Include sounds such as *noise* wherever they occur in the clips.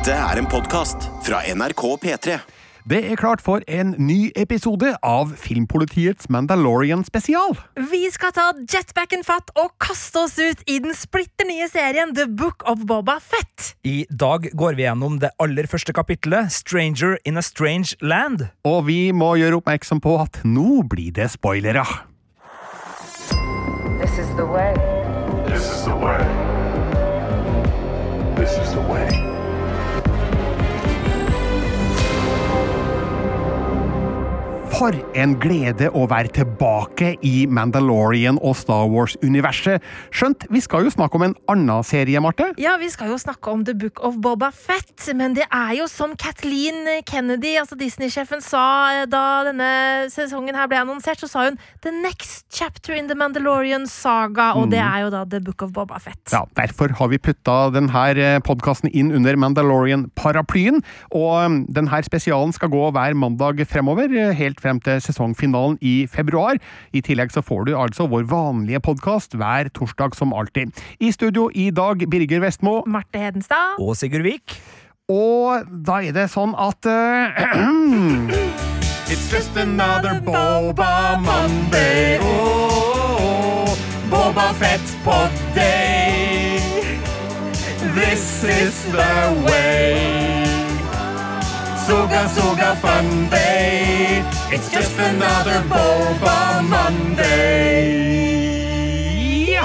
Dette er en podkast fra NRK P3. Det er klart for en ny episode av Filmpolitiets Mandalorian spesial. Vi skal ta jetpacken fatt og kaste oss ut i den splitter nye serien The Book of Boba Fett. I dag går vi gjennom det aller første kapittelet, Stranger in a Strange Land. Og vi må gjøre oppmerksom på at nå blir det spoilere. This is the way. This is the way. This is the way. For en glede å være tilbake i Mandalorian og Star Wars-universet. Skjønt, vi skal jo snakke om en annen serie, Marte. Ja, Vi skal jo snakke om The Book of Boba Fett, men det er jo som Kathleen Kennedy, altså Disney-sjefen, sa eh, da denne sesongen her ble annonsert, så sa hun The next chapter in the Mandalorian saga, og det er jo da The Book of Boba Fett. Ja, Derfor har vi putta denne podkasten inn under Mandalorian-paraplyen. Og um, denne spesialen skal gå hver mandag fremover, eh, helt frem til sesongfinalen i februar. I tillegg så får du altså vår vanlige podkast hver torsdag som alltid. I studio i dag Birger Vestmo. Marte Hedenstad. Og Sigurd Vik. Og da er det sånn at uh, *clears throat* It's just another Boba Monday. Oh, Boba Fett på day. This is the way. Soga Soga Fun Day. It's just another Boba Monday. Ja!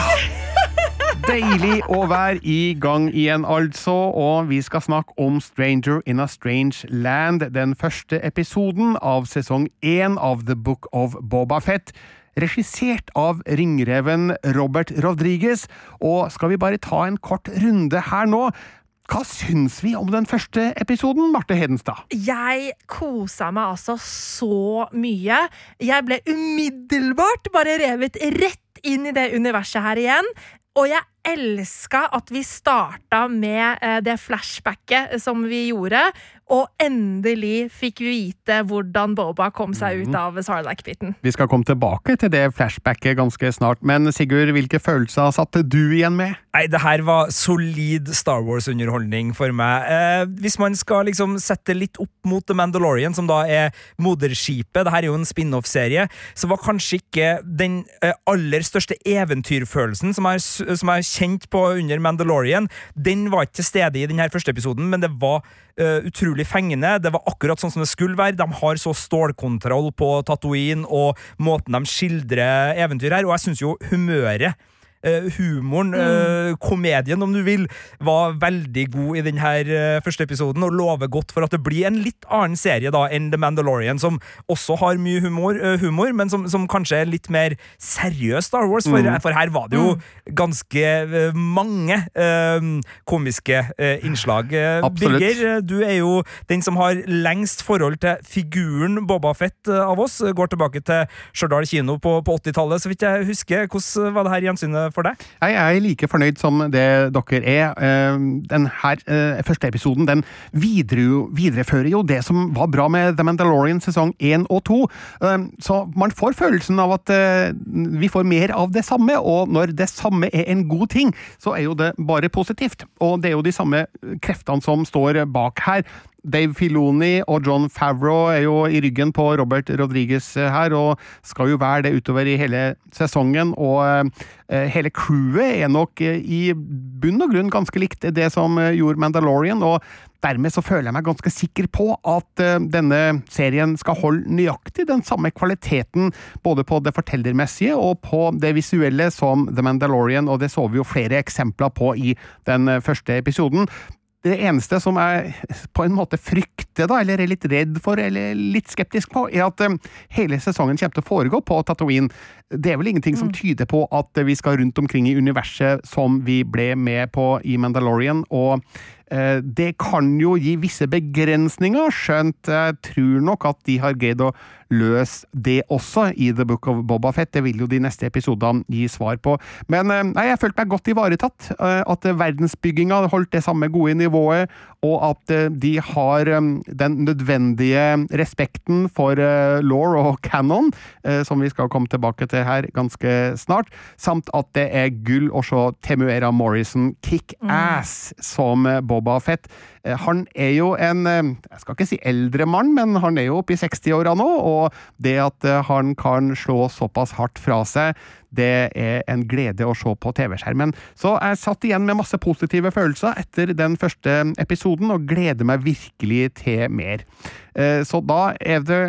Deilig å være i gang igjen, altså. Og vi skal snakke om Stranger in a Strange Land, den første episoden av sesong én av The Book of Boba Fett. Regissert av ringreven Robert Rodriguez. Og skal vi bare ta en kort runde her nå? Hva syns vi om den første episoden, Marte Hedenstad? Jeg kosa meg altså så mye. Jeg ble umiddelbart bare revet rett inn i det universet her igjen. Og jeg elska at vi starta med eh, det flashbacket som vi gjorde, og endelig fikk vi vite hvordan Boba kom seg ut av Sarlacc-biten. Vi skal komme tilbake til det flashbacket ganske snart, men Sigurd, hvilke følelser satte du igjen med? Nei, det her var solid Star Wars-underholdning for meg. Eh, hvis man skal liksom sette litt opp mot The Mandalorian, som da er moderskipet, det her er jo en spin-off-serie, så var kanskje ikke den eh, aller største eventyrfølelsen som jeg, har- som jeg har kjent på under Mandalorian, den var ikke til stede i denne første episoden, men det var uh, utrolig fengende. Det var akkurat sånn som det skulle være. De har så stålkontroll på Tatooine og måten de skildrer eventyr her, og jeg syns jo humøret humoren, eh, komedien om du vil, var veldig god i denne eh, første episoden, og lover godt for at det blir en litt annen serie da enn The Mandalorian, som også har mye humor, eh, humor men som, som kanskje er litt mer seriøs Star Wars, for, for her var det jo ganske eh, mange eh, komiske eh, innslag. Eh, Absolutt. Birger, eh, du er jo den som har lengst forhold til figuren Boba Fett eh, av oss. Går tilbake til Stjørdal kino på, på 80-tallet, så vidt jeg husker. Hvordan var det her gjensynet for deg? Jeg er like fornøyd som det dere er. Eh, Den her eh, første episoden den videre, viderefører jo det som var bra med The Mandalorian sesong 1 og 2. Eh, Så man får følelsen av at vi får mer av det samme, og når det samme er en god ting, så er jo det bare positivt. Og det er jo de samme kreftene som står bak her. Dave Filoni og John Favreau er jo i ryggen på Robert Rodriguez eh, her, og skal jo være det utover i hele sesongen. Og eh, hele crewet er nok eh, i bunn og grunn ganske likt det som gjorde Mandalorian, og dermed så føler jeg meg ganske sikker på at denne serien skal holde nøyaktig den samme kvaliteten, både på det fortellermessige og på det visuelle som The Mandalorian, og det så vi jo flere eksempler på i den første episoden. Det eneste som jeg på en måte frykter, da, eller er litt redd for, eller litt skeptisk på, er at eh, hele sesongen kommer til å foregå på Tatooine. Det er vel ingenting som tyder på at vi skal rundt omkring i universet som vi ble med på i Mandalorian, og eh, det kan jo gi visse begrensninger, skjønt jeg tror nok at de har greid å løse det også i The Book of Boba Fett. Det vil jo de neste episodene gi svar på. Men eh, nei, jeg følte meg godt ivaretatt. eh, At verdensbygginga holdt det samme gode nivået, og at eh, de har eh, den nødvendige respekten for eh, law og canon, som vi skal komme tilbake til slutte her ganske snart. Samt at det er gull å se Temuera Morrison kick ass som Boba Fett. Eh, Han er jo en eh, jeg skal ikke si eldre mann, men han er jo oppe i 60-åra nå, og det at eh, han kan slå såpass hardt fra seg, det er en glede å se på TV-skjermen. Så jeg satt igjen med masse positive følelser etter den første episoden, og gleder meg virkelig til mer. Så da er det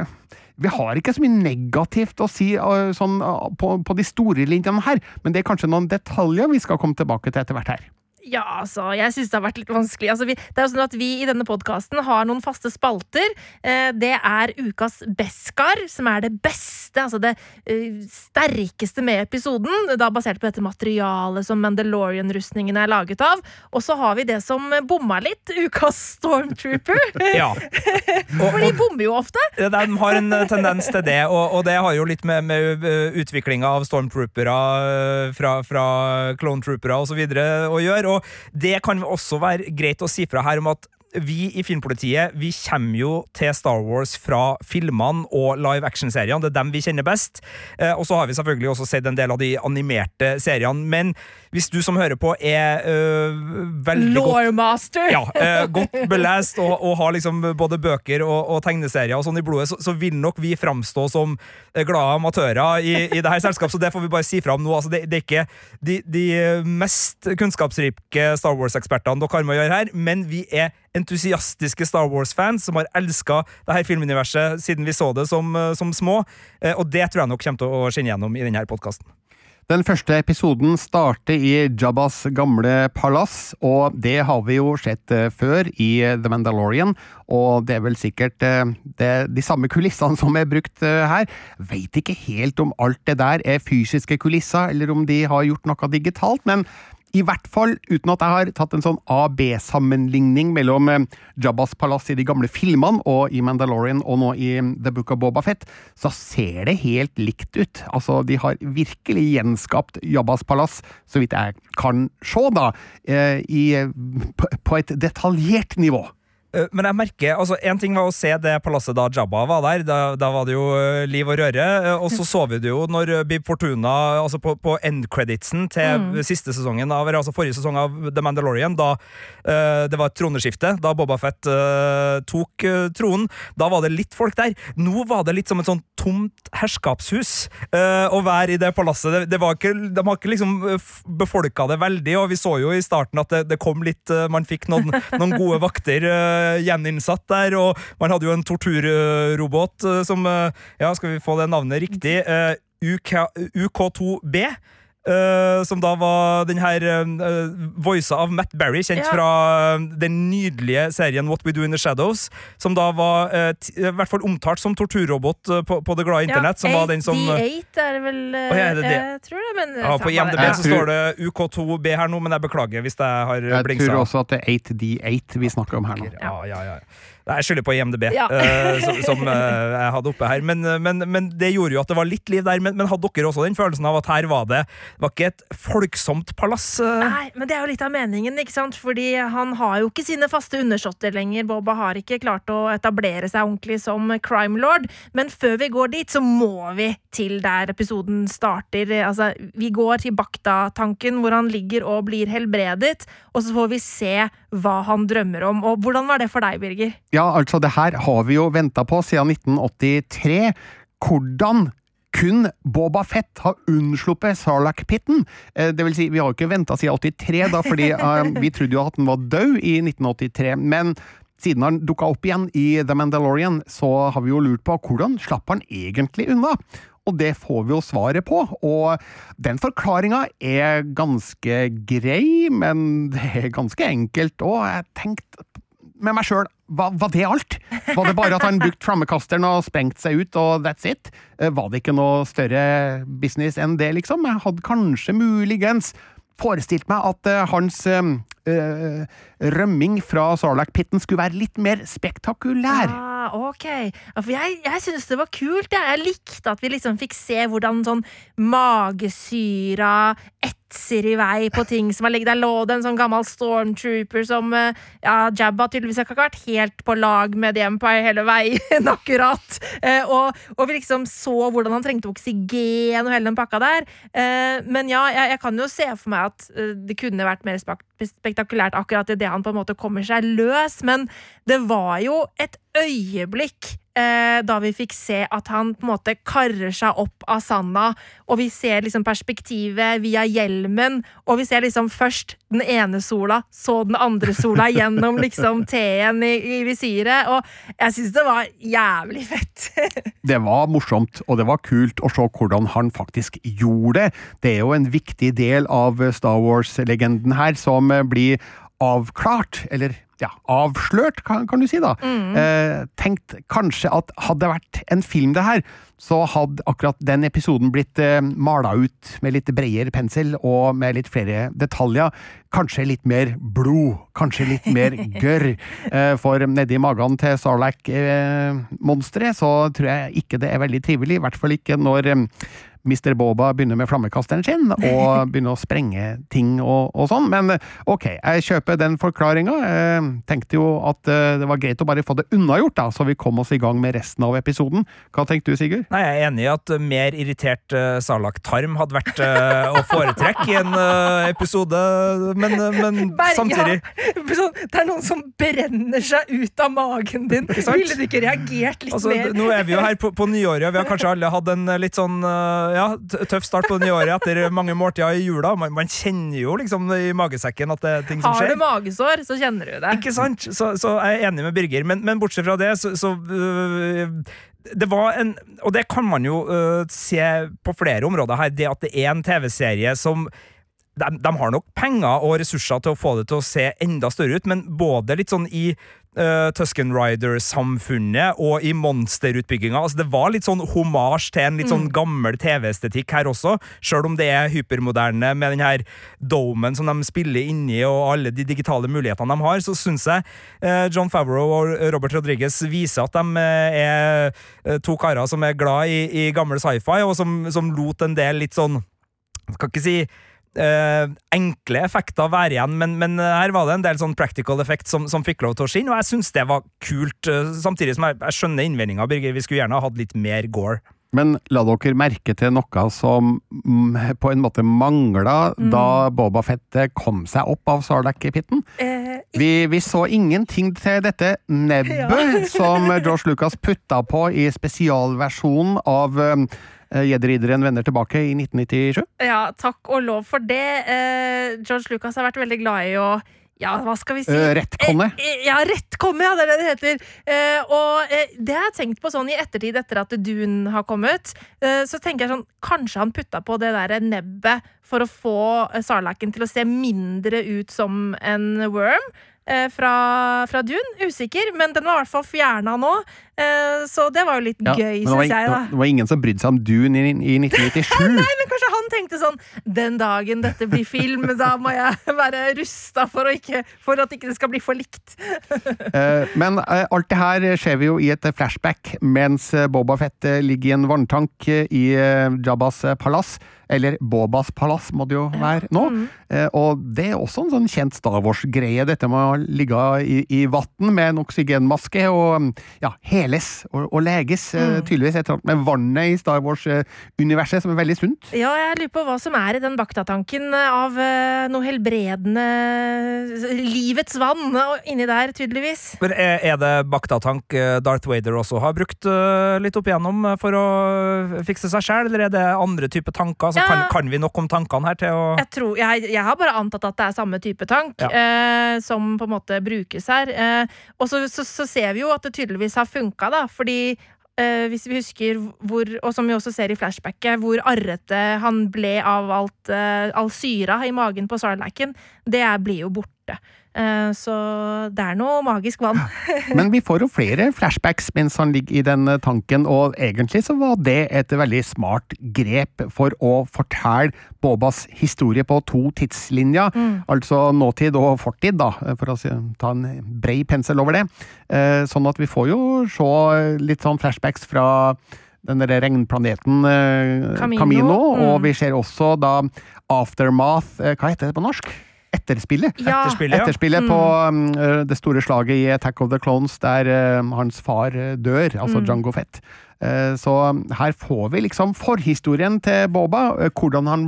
vi har ikke så mye negativt å si eh, sånn, eh, på, på de store linjene her, men det er kanskje noen detaljer vi skal komme tilbake til etter hvert her. Ja, altså, jeg syns det har vært litt vanskelig. Altså, vi, det er jo sånn at Vi i denne podkasten har noen faste spalter. Eh, det er ukas Beskar, som er det beste, altså det eh, sterkeste med episoden. Da basert på dette materialet som Mandalorian-rustningen er laget av. Og så har vi det som bomma litt, ukas Stormtrooper. *laughs* Ja. *laughs* For de bommer jo ofte. de har en eh, tendens til det, og, og det har jo litt med, med utviklinga av stormtroopere eh, fra, fra clone troopere osv. å gjøre. Og det kan også være greit å si fra her om at vi i Filmpolitiet vi kommer jo til Star Wars fra filmene og live action-seriene. Det er dem vi kjenner best. Eh, og så har vi selvfølgelig også sett en del av de animerte seriene. Men hvis du som hører på er øh, veldig godt ja, øh, godt belest og, og har liksom både bøker og, og tegneserier og sånn i blodet, så, så vil nok vi framstå som glade amatører i, i det her selskapet, så det får vi bare si fra om nå. Altså, det, det er ikke de, de mest kunnskapsrike Star Wars-ekspertene dere har med å gjøre her, men vi er entusiastiske Star Wars-fans som har elska her filmuniverset siden vi så det som, eh, som små, eh, og det tror jeg nok kommer til å skinne gjennom i denne podkasten. Den første episoden starter i Jabbas gamle palass, og det har vi jo sett eh, før i The Mandalorian, og det er vel sikkert de samme kulissene som er brukt her. Veit ikke helt om alt det der er fysiske kulisser, eller om de har gjort noe digitalt, men i hvert fall, uten at jeg har tatt en sånn A-B-sammenligning mellom eh, Jabbas palass i de gamle filmene og i Mandalorian og nå i mm, The Book of Boba Fett, så ser det helt likt ut. Altså, de har virkelig gjenskapt Jabbas palass, så vidt jeg kan se, da, eh, i, på, på et detaljert nivå. Eh, Men jeg merker, altså En ting var å se det palasset da Jabba var der. Da, da var det jo eh, liv og røre. eh, Og så så vi det jo når Bib Fortuna Altså på, på end-creditsen til siste sesongen av, altså forrige sesong av The Mandalorian, da uh, det var et troneskifte, da Boba Fett eh, tok uh, tronen, da var det litt folk der. Nå var det litt som et sånn tomt herskapshus å være i det palasset. Det, det var ikke, de har ikke liksom befolka det veldig, og vi så jo i starten at det, det kom litt Man fikk noen, noen gode vakter gjeninnsatt der, og man hadde jo en torturrobot eh, som eh, Ja, skal vi få det navnet riktig? Eh, UK, UK2B. Eh, som da var den her uh, voisa av Matt Berry, kjent Ja. fra uh, den nydelige serien What We Do In The Shadows. Som da var eh, t i hvert fall omtalt som torturrobot eh, på, på det glade internett. som var den som... eh, 88 er vel eh, Å, ja, er det det? Jeg tror det, men Ja, på IMDb så står det UK2B her nå, men jeg beklager hvis jeg har Jeg tror også at det er 8D8 vi snakker om her nå. Ja, ja, ja. Nei, Jeg skylder på IMDb, Ja. uh, som, som uh, jeg hadde oppe her. Men, men, men det gjorde jo at det var litt liv der. Men, men hadde dere også den følelsen av at her var det det var ikke et folksomt palass? Uh? Nei, men det er jo litt av meningen, ikke sant? Fordi han har jo ikke sine faste undersåtter lenger. Boba har ikke klart å etablere seg ordentlig som crime lord. Men før vi går dit, så må vi til der episoden starter. Altså, vi går til Bakta-tanken, hvor han ligger og blir helbredet. Og så får vi se hva han drømmer om. Og hvordan var det for deg, Birger? Ja, altså, det her har vi jo venta på siden 1983. Hvordan kun Boba Fett har unnsluppet Sarlacc-pitten. Eh, Det vil si, vi har jo ikke venta siden 83, da, fordi *laughs* eh, vi trodde jo at den var død i 1983. Men siden han dukka opp igjen i The Mandalorian, så har vi jo lurt på hvordan slapp han egentlig unna? Og det får vi jo svaret på, og den forklaringa er ganske grei, men det er ganske enkelt, og jeg tenkte med meg sjøl var, var det alt? Var det bare at han brukte flammekasteren og sprengte seg ut, og that's it? Eh, Var det ikke noe større business enn det, liksom? Jeg hadde kanskje muligens forestilt meg at eh, hans eh, rømming fra Sarlacc-pitten skulle være litt mer spektakulær. Ah, ok. For jeg, jeg syns det var kult. Jeg, jeg likte at vi liksom fikk se hvordan sånn magesyra etser i vei på ting som har ligget Der lå det en sånn gammel stormtrooper som eh, ja, Jabba tydeligvis ikke har vært helt på lag med The Empire hele veien, *laughs* akkurat. Eh, og, og vi liksom så hvordan han trengte oksygen og hele den pakka der. Eh, men ja, jeg, jeg kan jo se for meg at det kunne vært mer spak spektakulært akkurat idet han på en måte kommer seg løs, men det var jo et øyeblikk eh, da vi fikk se at han på en måte karrer seg opp av sanda, og vi ser liksom perspektivet via hjelmen, og vi ser liksom først den ene sola, så den andre sola *laughs* gjennom liksom T-en i, i visiret, og jeg syns det var jævlig fett. *laughs* Det var morsomt, og det var kult å se hvordan han faktisk gjorde det. Det er jo en viktig del av Star Wars-legenden her, som blir avklart, eller ja, avslørt, kan, kan du si da. Eh, tenkt kanskje at hadde det vært en film det her, så hadde akkurat den episoden blitt eh, mala ut med litt bredere pensel og med litt flere detaljer. Kanskje litt mer blod, kanskje litt mer *laughs* gørr. Eh, for nedi magen til Sarlacc-monsteret så tror jeg ikke det er veldig trivelig, i hvert fall ikke når eh, Mr. Boba begynner med flammekasteren sin og *laughs* begynner å sprenge ting og, og sånn. Men ok, jeg kjøper den forklaringa. Jeg tenkte jo at eh, det var greit å bare få det unnagjort, da, så vi kom oss i gang med resten av episoden. Hva tenkte du, Sigurd? Nei, Jeg er enig i at mer irritert uh, Salak-tarm hadde vært uh, å foretrekke i en uh, episode, men, eh, men *laughs* samtidig ja, sånn, det er noen som brenner seg ut av magen din. Ville du ikke reagert litt Altså, mer? nå er vi jo her på, på nyåret, og vi har kanskje alle hatt en eh, litt sånn eh, ja, tøff start på nyåret etter mange måltider i jula. Man, man kjenner jo liksom i magesekken at det er ting som skjer. Har du magesår, så kjenner du det. Ikke sant? Så, så jeg er enig med Birger, men, men bortsett fra det, så, så øh, det var en, og det kan man jo øh, se på flere områder her, det at det er en TV-serie som de, de har nok penger og ressurser til å få det til å se enda større ut, men både litt sånn i uh, Tusken Rider-samfunnet og i monsterutbygginga. Altså, det var litt sånn homasj til en litt sånn gammel TV-estetikk her også, sjøl om det er hypermoderne med den her domen som de spiller inni, og alle de digitale mulighetene de har, så syns jeg uh, John Favreau og Robert Rodriguez viser at de uh, er to karer som er glad i, i gammel sci-fi, og som, som lot en del litt sånn Skal ikke si eh, enkle effekter være igjen, men, men eh, her var det en del sånn practical effect som, som fikk lov til å skinne, og jeg syns det var kult. eh, samtidig som jeg, jeg skjønner innvendinga, Birger. Vi skulle gjerne ha hatt litt mer gore. Men la dere merke til noe som mm, på en måte mangla da Boba Fett kom seg opp av Sarlacc-pitten? Eh, Vi, vi så ingenting til dette nebbet *laughs* som George Lucas putta på i spesialversjonen av eh, Jedi-ridderen vender tilbake i 1997. ja, takk og lov for det. Eh, George Lucas har vært veldig glad i å ja, hva skal vi si? Eh, eh, ja, rettkomme, ja, det er det det heter. Og det har jeg tenkt på sånn i ettertid, etter at Dune har kommet. Så tenker jeg sånn, kanskje han putta på det der nebbet for å få sarlaken til å se mindre ut som en worm. Eh, Fra, fra Dune. Usikker, men den var i hvert fall fjerna nå. Eh, Så det var jo litt Ja, gøy, syns jeg, da. det var ingen som brydde seg om Dune i, i *laughs* 1997. Men kanskje han tenkte sånn Den dagen dette blir film, *laughs* da må jeg være rusta for, ikke, for at ikke det skal bli for likt. *laughs* Eh, Men alt det her skjer vi jo i et flashback mens Boba Fett ligger i en vanntank i Jabbas palass. Eller Bobas palass, må det jo være nå. Eh, Og det er også en sånn kjent Star Wars-greie, dette med å ligge i, i vann med en oksygenmaske og mm, ja, heles og, og leges. mm. Tydeligvis et eller annet med vannet i Star Wars-universet som er veldig sunt. Ja, jeg lurer på hva som er i den baktatanken av eh, noe helbredende Livets vann inni der, tydeligvis. Men Er er det baktatank eh, Darth Vader også har brukt eh, litt opp igjennom eh, for å fikse seg sjæl, eller er det andre type tanker? Så Ja. kan, kan vi nok om tankene her til å Jeg, tror, jeg, jeg har bare antatt at det er samme type tank Ja. eh, som på en måte brukes her. Eh, og så, så, så ser vi jo at det tydeligvis har funka, da, fordi eh, hvis vi husker hvor, og som vi også ser i flashbacket, hvor arrete han ble av alt, eh, all syra i magen på Sarlacken, det blir jo borte. Eh, Så det er noe magisk vann. Men vi får jo flere flashbacks mens han ligger i den eh, tanken, og egentlig så var det et veldig smart grep for å fortelle Bobas historie på to tidslinjer, altså nåtid og fortid, da, for å ta en brei pensel over det. Eh, Sånn at vi får jo se litt sånn flashbacks fra den der regnplaneten eh, Camino. Camino, og Mm. vi ser også da Aftermath, eh, hva heter det på norsk? Etterspillet. Ja, Etterspillet, ja. Etterspillet på um, eh, det store slaget i Attack of the Clones, der um, hans far dør, altså Jango Fett. Uh, så um, her får vi liksom forhistorien til Boba, uh, hvordan han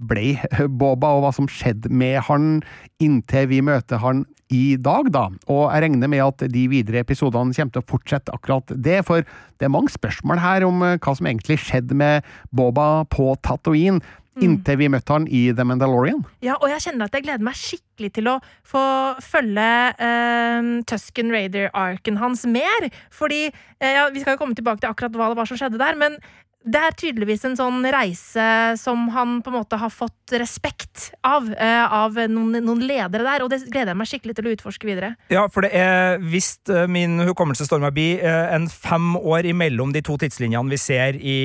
ble Boba, og hva som skjedde med han inntil vi møter han i dag, da. Og jeg regner med at de videre episodene kommer til å fortsette akkurat det, for det er mange spørsmål her om hva som egentlig skjedde med Boba på Tatooine. Inntil vi møtte han i The Mandalorian. Ja, og jeg kjenner at jeg gleder meg skikkelig til å få følge eh, Tusken Raider-arken hans mer. Fordi eh, ja, Vi skal jo komme tilbake til akkurat hva det var som skjedde der, men det er tydeligvis en sånn reise som han på en måte har fått respekt av, uh, av noen, noen ledere der, og det gleder jeg meg skikkelig til å utforske videre. Ja, for det er, hvis eh, min hukommelse står meg bi, uh, en fem år imellom de to tidslinjene vi ser i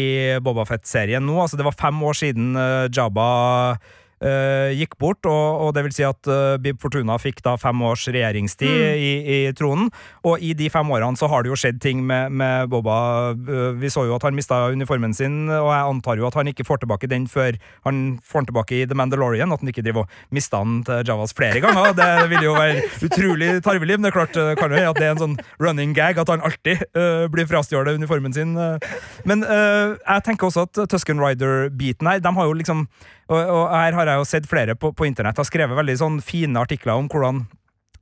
Bobafett-serien nå. Altså, det var fem år siden Jabba eh, gikk bort, og, og det vil si at uh, Bib Fortuna fikk da fem års regjeringstid i, i tronen. Og i de fem årene så har det jo skjedd ting med, med Boba. Uh, Vi så jo at han mista uniformen sin, og jeg antar jo at han ikke får tilbake den før han får den tilbake i The Mandalorian. At han ikke driver og mister den til Javas flere ganger. Det vil jo være utrolig tarvelig, men det er klart kan jo at det er en sånn running gag at han alltid blir frastjålet uniformen sin. Men jeg tenker også at Tusken Rider-biten her, de har jo liksom og, og her har jeg jo sett flere på, på internett har skrevet veldig sånn fine artikler om hvordan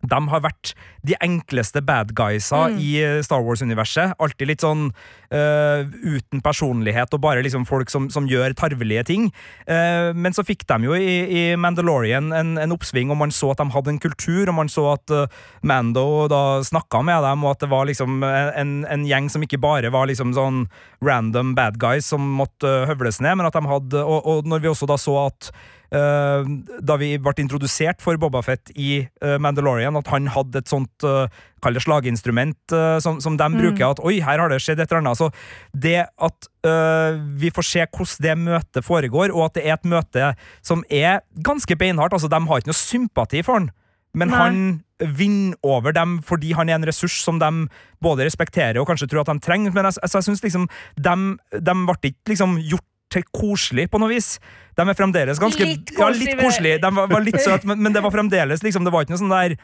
de har vært de enkleste bad guysa Mm. i eh, Star Wars-universet. Alltid litt sånn uh, uten personlighet og bare liksom folk som, som gjør tarvelige ting. Uh, men så fikk de jo i, i Mandalorian en, en oppsving, og man så at de hadde en kultur, og man så at uh, Mando da snakka med dem, og at det var liksom en, en gjeng som ikke bare var liksom sånn random bad guys som måtte høvles ned, men at de hadde Og, og når vi også da så at da vi ble introdusert for Bobafett i eh, Mandalorian, at han hadde et sånt uh, Kall det slaginstrument eh, som, som de bruker. At oi, her har det skjedd et eller annet. Så det at uh, vi får se hvordan det møtet foregår, og at det er et møte som er ganske beinhardt. Altså, de har ikke noe sympati for han. Men Nei. han vinner over dem fordi han er en ressurs som de både respekterer og kanskje tror at de trenger. Men jeg, altså, jeg synes liksom de, de ble ikke liksom gjort til koselig på noe vis. De er fremdeles ganske Litt Ja, litt koselig. De var, var litt søte, men, men det *laughs* var fremdeles liksom Det var ikke noe sånn der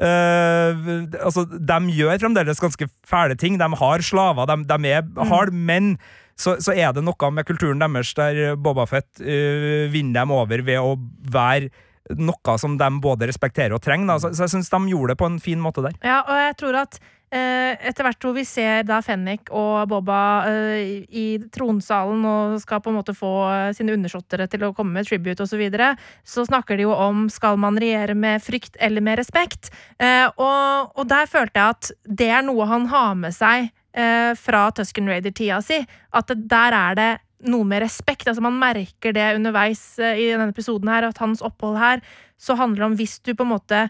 Uh, altså, De gjør fremdeles ganske fæle ting. De har slaver, de, de er harde, men så, så er det noe med kulturen deres der Bobafett uh, vinner dem over ved å være noe som de både respekterer og trenger. Så, så jeg syns de gjorde det på en fin måte der. Ja, og jeg tror at eh, etter hvert hvor vi ser da Fennik og Boba eh, i- i tronsalen og skal på en måte få eh, sine undersåttere til å komme med tribute osv., så, videre, så snakker de jo om skal man regjere med frykt eller med respekt. Eh, og, og der følte jeg at det er noe han har med seg eh, fra Tusken Raider-tida si. At der er det noe med respekt. Altså Man merker det underveis eh, i denne episoden her, at hans opphold her så handler det om hvis du på en måte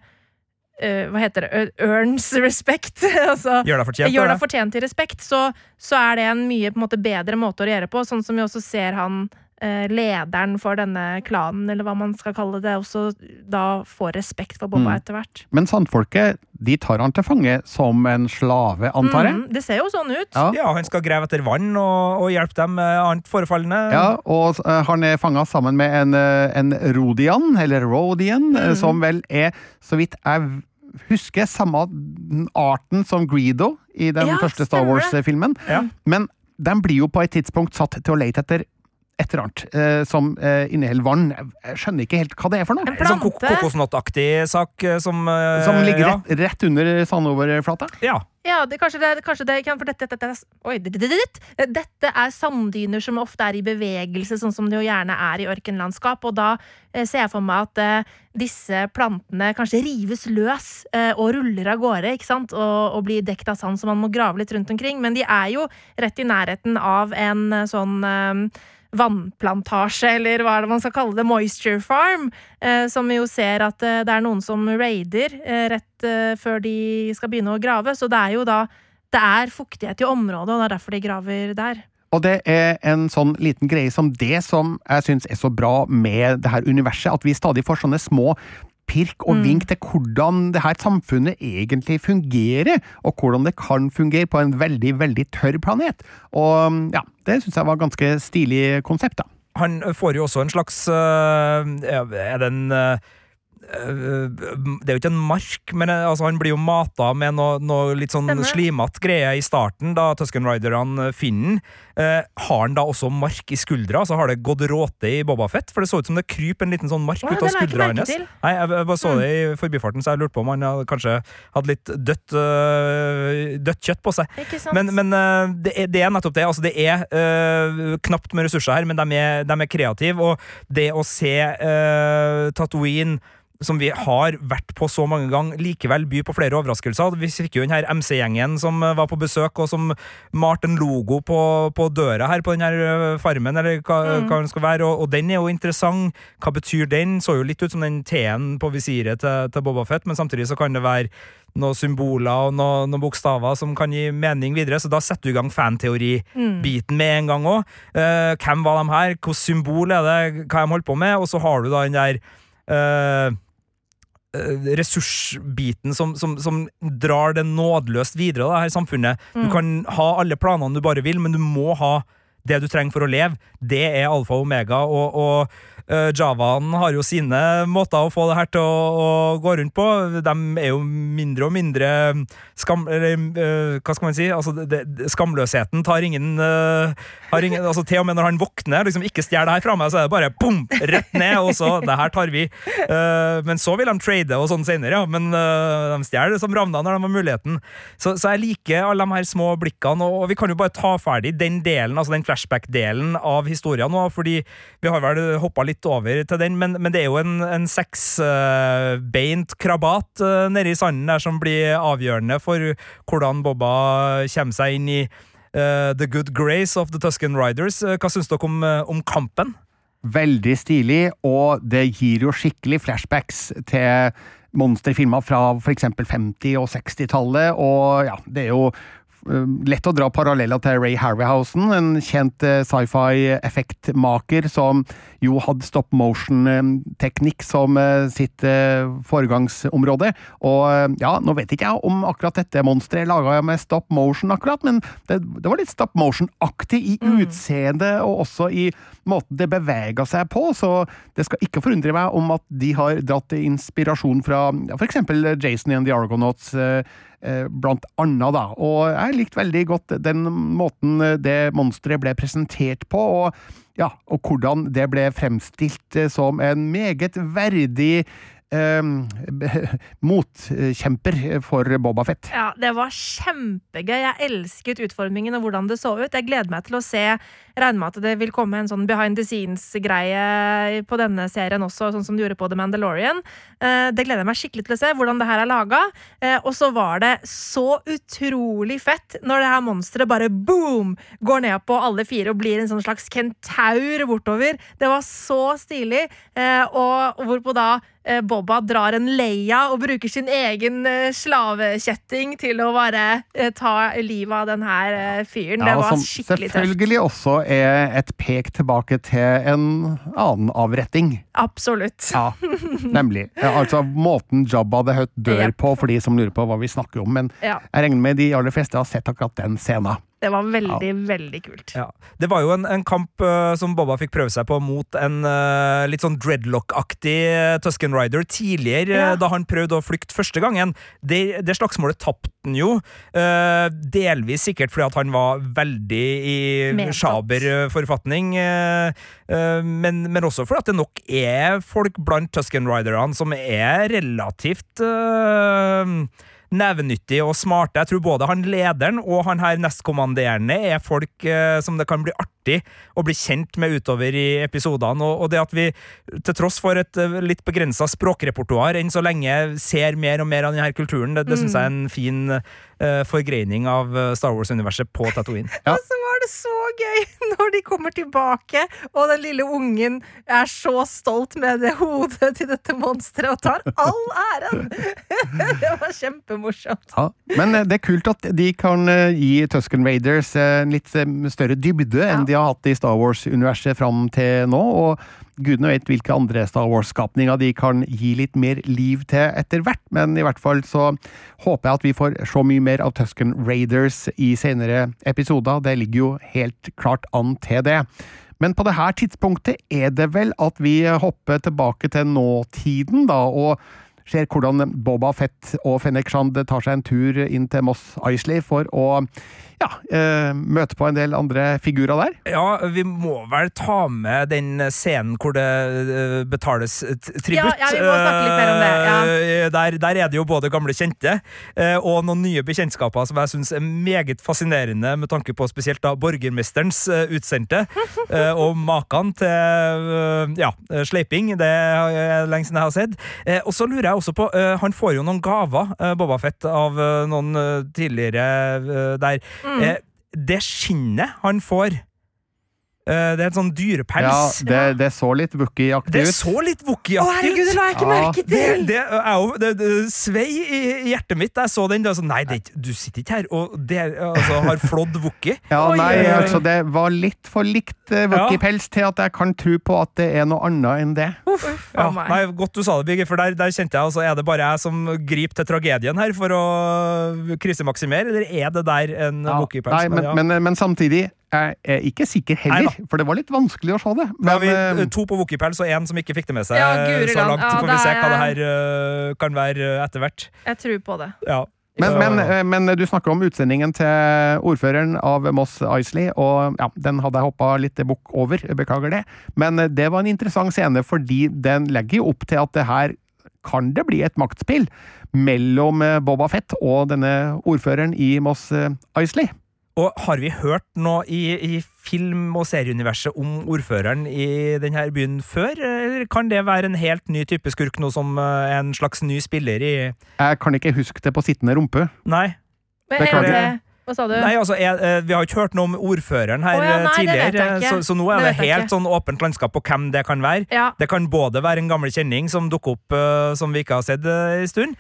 uh, hva heter det, earns respect. *laughs* altså, Gjør deg fortjent. gjør deg fortjent til respekt, så, så er det en mye på en måte, bedre måte å regjere på. Sånn som vi også ser han lederen for denne klanen, eller hva man skal kalle det, også da får respekt for Boba Mm. etter hvert. Men sandfolket de tar han til fange som en slave, antar jeg. Mm, det ser jo sånn ut. Ja. Ja, han skal grave etter vann og, og hjelpe dem med annet forefallende. Ja, og uh, han er fanga sammen med en, eh, en Rodian, eller Rodian, eh, Mhm. som vel er, så vidt jeg husker, samme arten som Greedo i den Ja, første Star. Wars-filmen. Ja. Men de blir jo på et tidspunkt satt til å lete etter et eller annet eh, som eh, inneholder vann. Jeg skjønner ikke helt hva det er for noe. En En sånn kok plante. kokosnøttaktig sak eh, som eh, Som ligger ja. rett, rett under sandoverflata. Ja. Ja, det, kanskje, det, kanskje det kan, for dette, dette, er- oi, det- det- det- det- dette er sanddyner som ofte er i bevegelse, sånn som det jo gjerne er i ørkenlandskap. Og da eh, ser jeg for meg at eh, disse plantene kanskje rives løs eh, og ruller av gårde, ikke sant? Og, og blir dekt av sand, så man må grave litt rundt omkring. Men de er jo rett i nærheten av en eh, sånn eh, vannplantasje, eller hva er det man skal kalle det, moisture farm, eh, som jo ser at eh, det er noen som raider eh, rett eh, før de skal begynne å grave. Så det er jo da det er fuktighet i området, og det er derfor de graver der. Og det er en sånn liten greie som det som jeg syns er så bra med det her universet, at vi stadig får sånne små pirk og vink til hvordan det her samfunnet egentlig fungerer, og hvordan det kan fungere på en veldig, veldig tørr planet. Og ja, det syns jeg var et ganske stilig konsept, da. Han får jo også en slags øh, Er det en øh, det er jo ikke en mark, men øh, altså, han blir jo mata med noe, noe litt sånn slimete greie i starten, da Tusken Riderne finner. Eh, har han da også mark i skuldra? Altså Har det gått råte i Bobafett? For det så ut som det kryper en liten sånn mark Å, ja, ut av skuldra. Mm. Nei, jeg, bare så det i forbifarten, så jeg lurte på om han hadde, kanskje hadde litt dødt, øh, dødt kjøtt på seg. Men, men øh, det, er, det er nettopp det. Altså, det er øh, knapt med ressurser her, men de er, de er kreative. Og det å se øh, Tatooine som vi har vært på så mange ganger, likevel by på flere overraskelser. Vi fikk jo den her MC-gjengen som øh, var på besøk, og som malte en logo på, på døra her på den her øh, farmen, eller hva, hva den skal være, og, og den er jo interessant. Hva betyr den? Så jo litt ut som den T-en på visiret til, til Boba Fett, men samtidig så kan det være noen symboler og noen, noen bokstaver som kan gi mening videre, så da setter du i gang fanteori-biten med en gang òg. hvem var de her? Hvilket symbol er det? Hva de holdt på med? Og så har du da den der eh, eh, ressursbiten som, som, som drar det nådeløst videre, da, her i samfunnet. Du kan ha alle planene du bare vil, men du må ha det du trenger for å leve. Det er alfa og omega, og, og eh, Javaen har jo sine måter å få det her til å, å gå rundt på. De er jo mindre og mindre skam... Eller, uh, hva skal man si? Altså, det, det, skamløsheten tar ingen, eh, har ingen altså, Til og med når han våkner, liksom ikke stjel det her fra meg, så er det bare boom, Rett ned, og så Det her tar vi. Uh, men så vil de trade og sånn senere, ja. Men uh, de stjeler som ravna når de har muligheten. Så, så jeg liker alle de her små blikkene, og, og vi kan jo bare ta ferdig den delen, altså den flashback-delen av historien nå, fordi vi har vel hoppa litt over til den, men, men det er jo en, en seksbeint krabat uh, nede i sanden der som blir avgjørende for hvordan Bobba kommer seg inn i eh, the good grace of the Tusken Riders. Eh, hva syns dere om, eh, om kampen? Veldig stilig, og det gir jo skikkelig flashbacks til monsterfilmer fra f.eks. 50- og 60-tallet, og ja, det er jo eh, lett å dra paralleller til Ray Harryhausen, en kjent eh, sci-fi-effektmaker som jo hadde stop motion-teknikk som eh, sitt eh, foregangsområde. Og eh, ja, nå vet ikke jeg om akkurat dette monsteret er laga med stop motion, akkurat, men det, det var litt stop motion-aktig i utseende og også i måten det bevega seg på, så det skal ikke forundre meg om at de har dratt inspirasjon fra ja, eksempel Jason and the Argonauts. eh, eh, Blant annet, da. Og jeg likte veldig godt den måten eh, det monsteret ble presentert på, og, ja, og hvordan det ble fremstilt eh, som en meget verdig eh, *laughs* motkjemper for Boba Fett. Ja, det var kjempegøy. Jeg elsket utformingen og hvordan det så ut. Jeg gleder meg til å se Regner med at det vil komme en sånn behind the scenes-greie på denne serien også, sånn som du gjorde på The Mandalorian. Eh, Det gleder jeg meg skikkelig til å se, hvordan det her er laga. Og så var det så utrolig fett når det her monsteret bare boom går ned på alle fire og blir en sånn slags kentaur bortover. Det var så stilig. Eh, Og hvorpå da eh, Bobba drar en Leia og bruker sin egen eh, slavekjetting til å bare eh, ta livet av den her eh, fyren. Det var skikkelig tøft. selvfølgelig også er et pek tilbake til en annen avretting. Absolutt. Ja, nemlig. Ja, altså måten Jabba the Hutt dør yep. på, for de som lurer på hva vi snakker om. Men Ja, jeg regner med de aller fleste har sett akkurat den scenen. Det var veldig, veldig kult. Ja. Det var jo en, en kamp uh, som Bobba fikk prøve seg på mot en uh, litt sånn dreadlock-aktig uh, Tusken Rider tidligere, Ja. da han prøvde å flykte første gangen. Det, det slagsmålet tapte han jo, delvis sikkert fordi at han var veldig i sjaber forfatning, eh, men, men også fordi at det nok er folk blant Tusken Riderne som er relativt nevenyttige og smarte. Jeg tror både han lederen og han her nestkommanderende er folk eh, som det kan bli artig å bli kjent med utover i episodene. Og, og det at vi til tross for et eh, litt begrensa språkrepertoar enn så lenge ser mer og mer av denne kulturen, det, det syns jeg er en fin uh, forgreining av eh, Star Wars-universet på Tatooine. *laughs* Ja. Og så var er det så gøy *laughs* når de kommer tilbake, og den lille ungen er så stolt med det hodet til dette monsteret og tar all *laughs* æren! Det var kjempemorsomt. Ja, men det er kult at de kan gi Tusken Raiders en litt større dybde enn Ja. de har hatt i Star Wars-universet fram til nå. og Gudene vet hvilke andre Star Wars-skapninger de kan gi litt mer liv til etter hvert, men i hvert fall så håper jeg at vi får se mye mer av Tusken Raiders i senere episoder. Det ligger jo helt klart an til det. Men på det her tidspunktet er det vel at vi hopper tilbake til nåtiden, da, og ser hvordan Boba Fett og Fennekshand tar seg en tur inn til Moss Isley for å ja, eh, møte på en del andre figurer der. Ja, vi må vel ta med den scenen hvor det eh, betales tributt. Ja, ja, vi må snakke litt mer om det, ja. Eh, Der, der er det jo både gamle kjente eh, og noen nye bekjentskaper som jeg syns er meget fascinerende, med tanke på spesielt da borgermesterens eh, utsendte, *laughs* eh, og maken til eh, ja, sleiping. Det er lenge siden jeg har sett. Eh, Og så lurer jeg også på eh, Han får jo noen gaver, eh, Boba Fett, av eh, noen tidligere eh, der. Mm. Eh, det skinnet han får Det er en sånn Ja, dyrepels. det, det så litt Wookie-aktig Det så litt Å, ut! Å, herregud, det la jeg ikke Ja, merke til! det, jo, det, det svei i i hjertet mitt da jeg så den. Det så, nei, det, er du sitter ikke her og det, er- altså, har flådd Wookie. *laughs* Ja, nei, altså det var litt for likt uh, wookiepels til at jeg kan tro på at det er noe annet enn det. Uff, Ja, nei, Godt du sa det, Birger, for der, der kjente jeg altså, Er det bare jeg som griper til tragedien her for å krisemaksimere, eller er det der en Ja, wookiepels? nei, men, ja. men, men samtidig jeg er ikke sikker heller, Neida. for det var litt vanskelig å se det. Men, vi eh, to på Wookie-pels og én som ikke fikk det med seg. Ja, så langt Ja, får vi se hva det her uh, kan være eh, etter hvert. Jeg tror på det. Ja. Men, men, men du snakker om utsendingen til ordføreren av Moss Isley, og ja, den hadde jeg hoppa litt bukk over, beklager det. Men det var en interessant scene, fordi den legger jo opp til at det her kan det bli et maktspill mellom Boba Fett og denne ordføreren i Moss Isley. Og har vi hørt noe i, i film- og serieuniverset om ordføreren i denne byen før, eller kan det være en helt ny type skurk, noe som eh, en slags ny spiller i Jeg kan ikke huske det på sittende rumpe. Nei. Beklager. er Hva sa du? Nei, altså, jeg, eh, Vi har ikke hørt noe om ordføreren her oh, ja, eh, nei, tidligere, så, så nå er Det det, helt sånn åpent landskap på hvem det kan være. Ja, Det kan både være en gammel kjenning som dukker opp uh, som vi ikke har sett uh, en stund,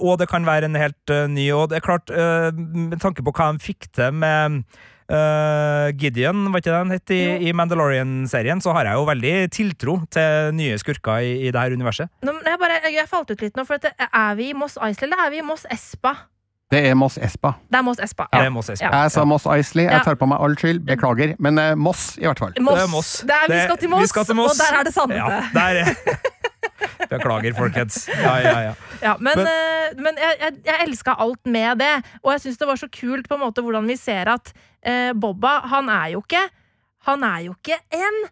og det kan være en helt eh, ny. Og det er klart, eh, med tanke på hva de fikk til med eh, Gideon, var ikke det han het i, i Mandalorian-serien, så har jeg jo veldig tiltro til nye skurker i, i det her universet. nå, jeg, bare, jeg falt ut litt nå, for at er vi i Moss Isley, eller er vi i Moss Espa? Det er Moss Espa. Det er Moss Espa. Det Er Moss Espa. Ja. Jeg sa Moss Isley, jeg tar på meg all skyld, beklager. Men eh, Moss, i hvert fall. Moss. Det er Moss. Det er, vi, skal til vi Moss, skal til Moss. og der er det sannete. Ja, Ja, der er *laughs* Beklager, folkens. Ja, ja, ja. men Men- eh, men jeg, jeg, jeg elska alt med det, og jeg syns det var så kult på en måte hvordan vi ser at eh, Bobba, han er jo ikke Han er jo ikke en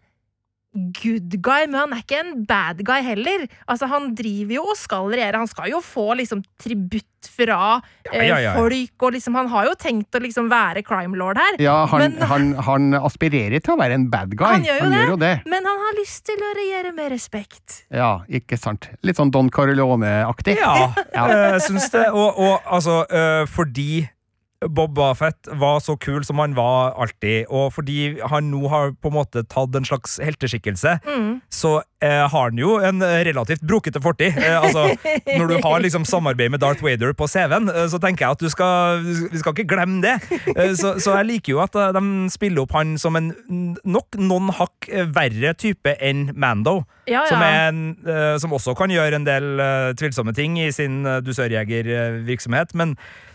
good guy, men han er ikke en bad guy heller. Altså, han driver jo og skal regjere. Han skal jo få liksom tributt fra eh, ja, ja, ja. folk, og liksom Han har jo tenkt å liksom være crime lord her. Ja, han, Men- han, han aspirerer til å være en bad guy. Han gjør jo det. jo det. Men han har lyst til å regjere med respekt. Ja, ikke sant. Litt sånn Don Corleone-aktig. Ja, *laughs* Ja. jeg syns det. Og, og altså, øh, fordi Bob Buffett var så kul som han var alltid, og fordi han nå har på en måte tatt en slags helteskikkelse, Mm. så eh, har han jo en relativt brokete fortid. Eh, altså, når du har liksom samarbeid med Darth Vader på CV-en, eh, så tenker jeg at du skal, vi skal ikke glemme det. Eh, så, så jeg liker jo at eh, de spiller opp han som en nok noen hakk eh, verre type enn Mando. Ja, Som, ja. er en, eh, som også kan gjøre en del eh, tvilsomme ting i sin dusørjegervirksomhet. Men eh,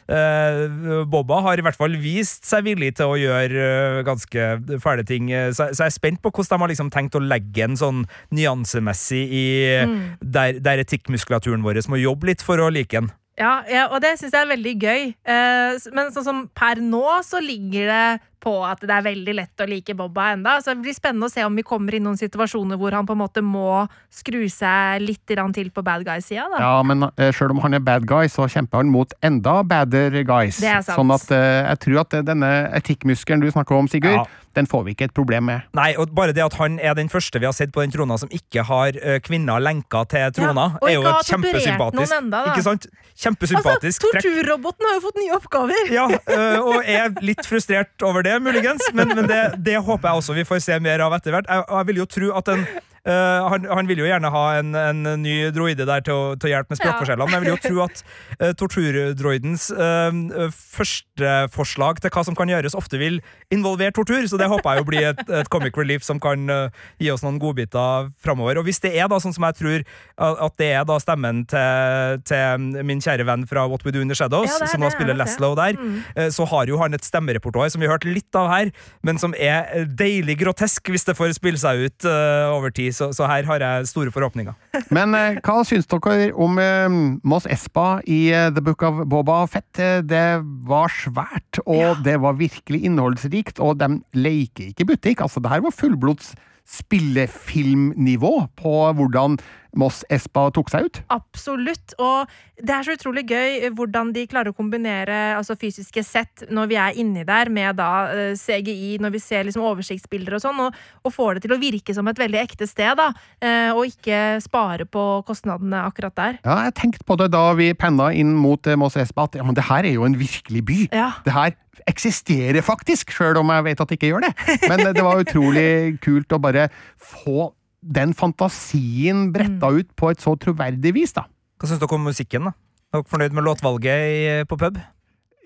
Bobba har i hvert fall vist seg villig til å gjøre eh, ganske fæle ting. Eh, Så, så jeg er spent på hvordan de har liksom tenkt å legge en sånn nyansemessig i Mm. der, der etikkmuskulaturen vår må jobbe litt for å like den. Ja, ja, og det syns jeg er veldig gøy. Eh, men sånn som per nå så ligger det på at det er veldig lett å like Bobba enda. Så det blir spennende å se om vi kommer i noen situasjoner hvor han på en måte må skru seg litt til på bad guy-sida. Ja, men eh, selv om han er bad guy, så kjemper han mot enda badder guys. Det er sant. Sånn at eh, jeg tror at denne etikkmuskelen du snakker om, Sigurd, Ja. Den får vi ikke et problem med. Nei, og Bare det at han er den første vi har sett på den trona som ikke har kvinner lenka til trona, ja, er jo et kjempesympatisk enda, da. Ikke sant? Kjempesympatisk Altså. Torturroboten har jo fått nye oppgaver! Ja, øh, og er litt frustrert over det det, muligens, men, men det, det håper jeg også vi får se mer av etter hvert. Jeg, jeg vil jo tro at en eh, han, han vil jo gjerne ha en, en ny droide der til å, til å hjelpe med språkforskjellene, men jeg vil jo tro at uh, torturdroidens uh, første forslag til hva som kan gjøres, ofte vil involvere tortur, så det håper jeg jo blir et, et comic relief som kan uh, gi oss noen godbiter framover. Og hvis det er da sånn som jeg tror at det er da stemmen til, til min kjære venn fra What We Do In The Shadows, Ja, er som nå spiller. Laszlo der, Mm. så har jo han et stemmerepertoar som vi har hørt litt av her, men som er deilig grotesk hvis det får spille seg ut over tid. Så, så her har jeg store forhåpninger. *laughs* Men eh, hva syns dere om eh, Moss Espa i eh, The Book of Boba Fett? Det var svært, og det var virkelig innholdsrikt, og de leker ikke butikk. Altså, det her var fullblods spillefilmnivå på hvordan Moss Espa tok seg ut. Absolutt. Og det er så utrolig gøy eh, hvordan de klarer å kombinere altså fysiske sett når vi er inni der, med da eh, CGI, når vi ser liksom oversiktsbilder og sånn, og, og får det til å virke som et veldig ekte sted, da. eh, Og ikke spare på kostnadene akkurat der. Ja, jeg tenkte på det da vi penna inn mot eh, Moss Espa, at ja, men det her er jo en virkelig by. Ja. Det her eksisterer faktisk, sjøl om jeg vet at det ikke gjør det. Men det var utrolig kult å bare få den fantasien bretta ut på et så troverdig vis, da. Hva syns dere om musikken? da? Er dere fornøyd med låtvalget i, på pub?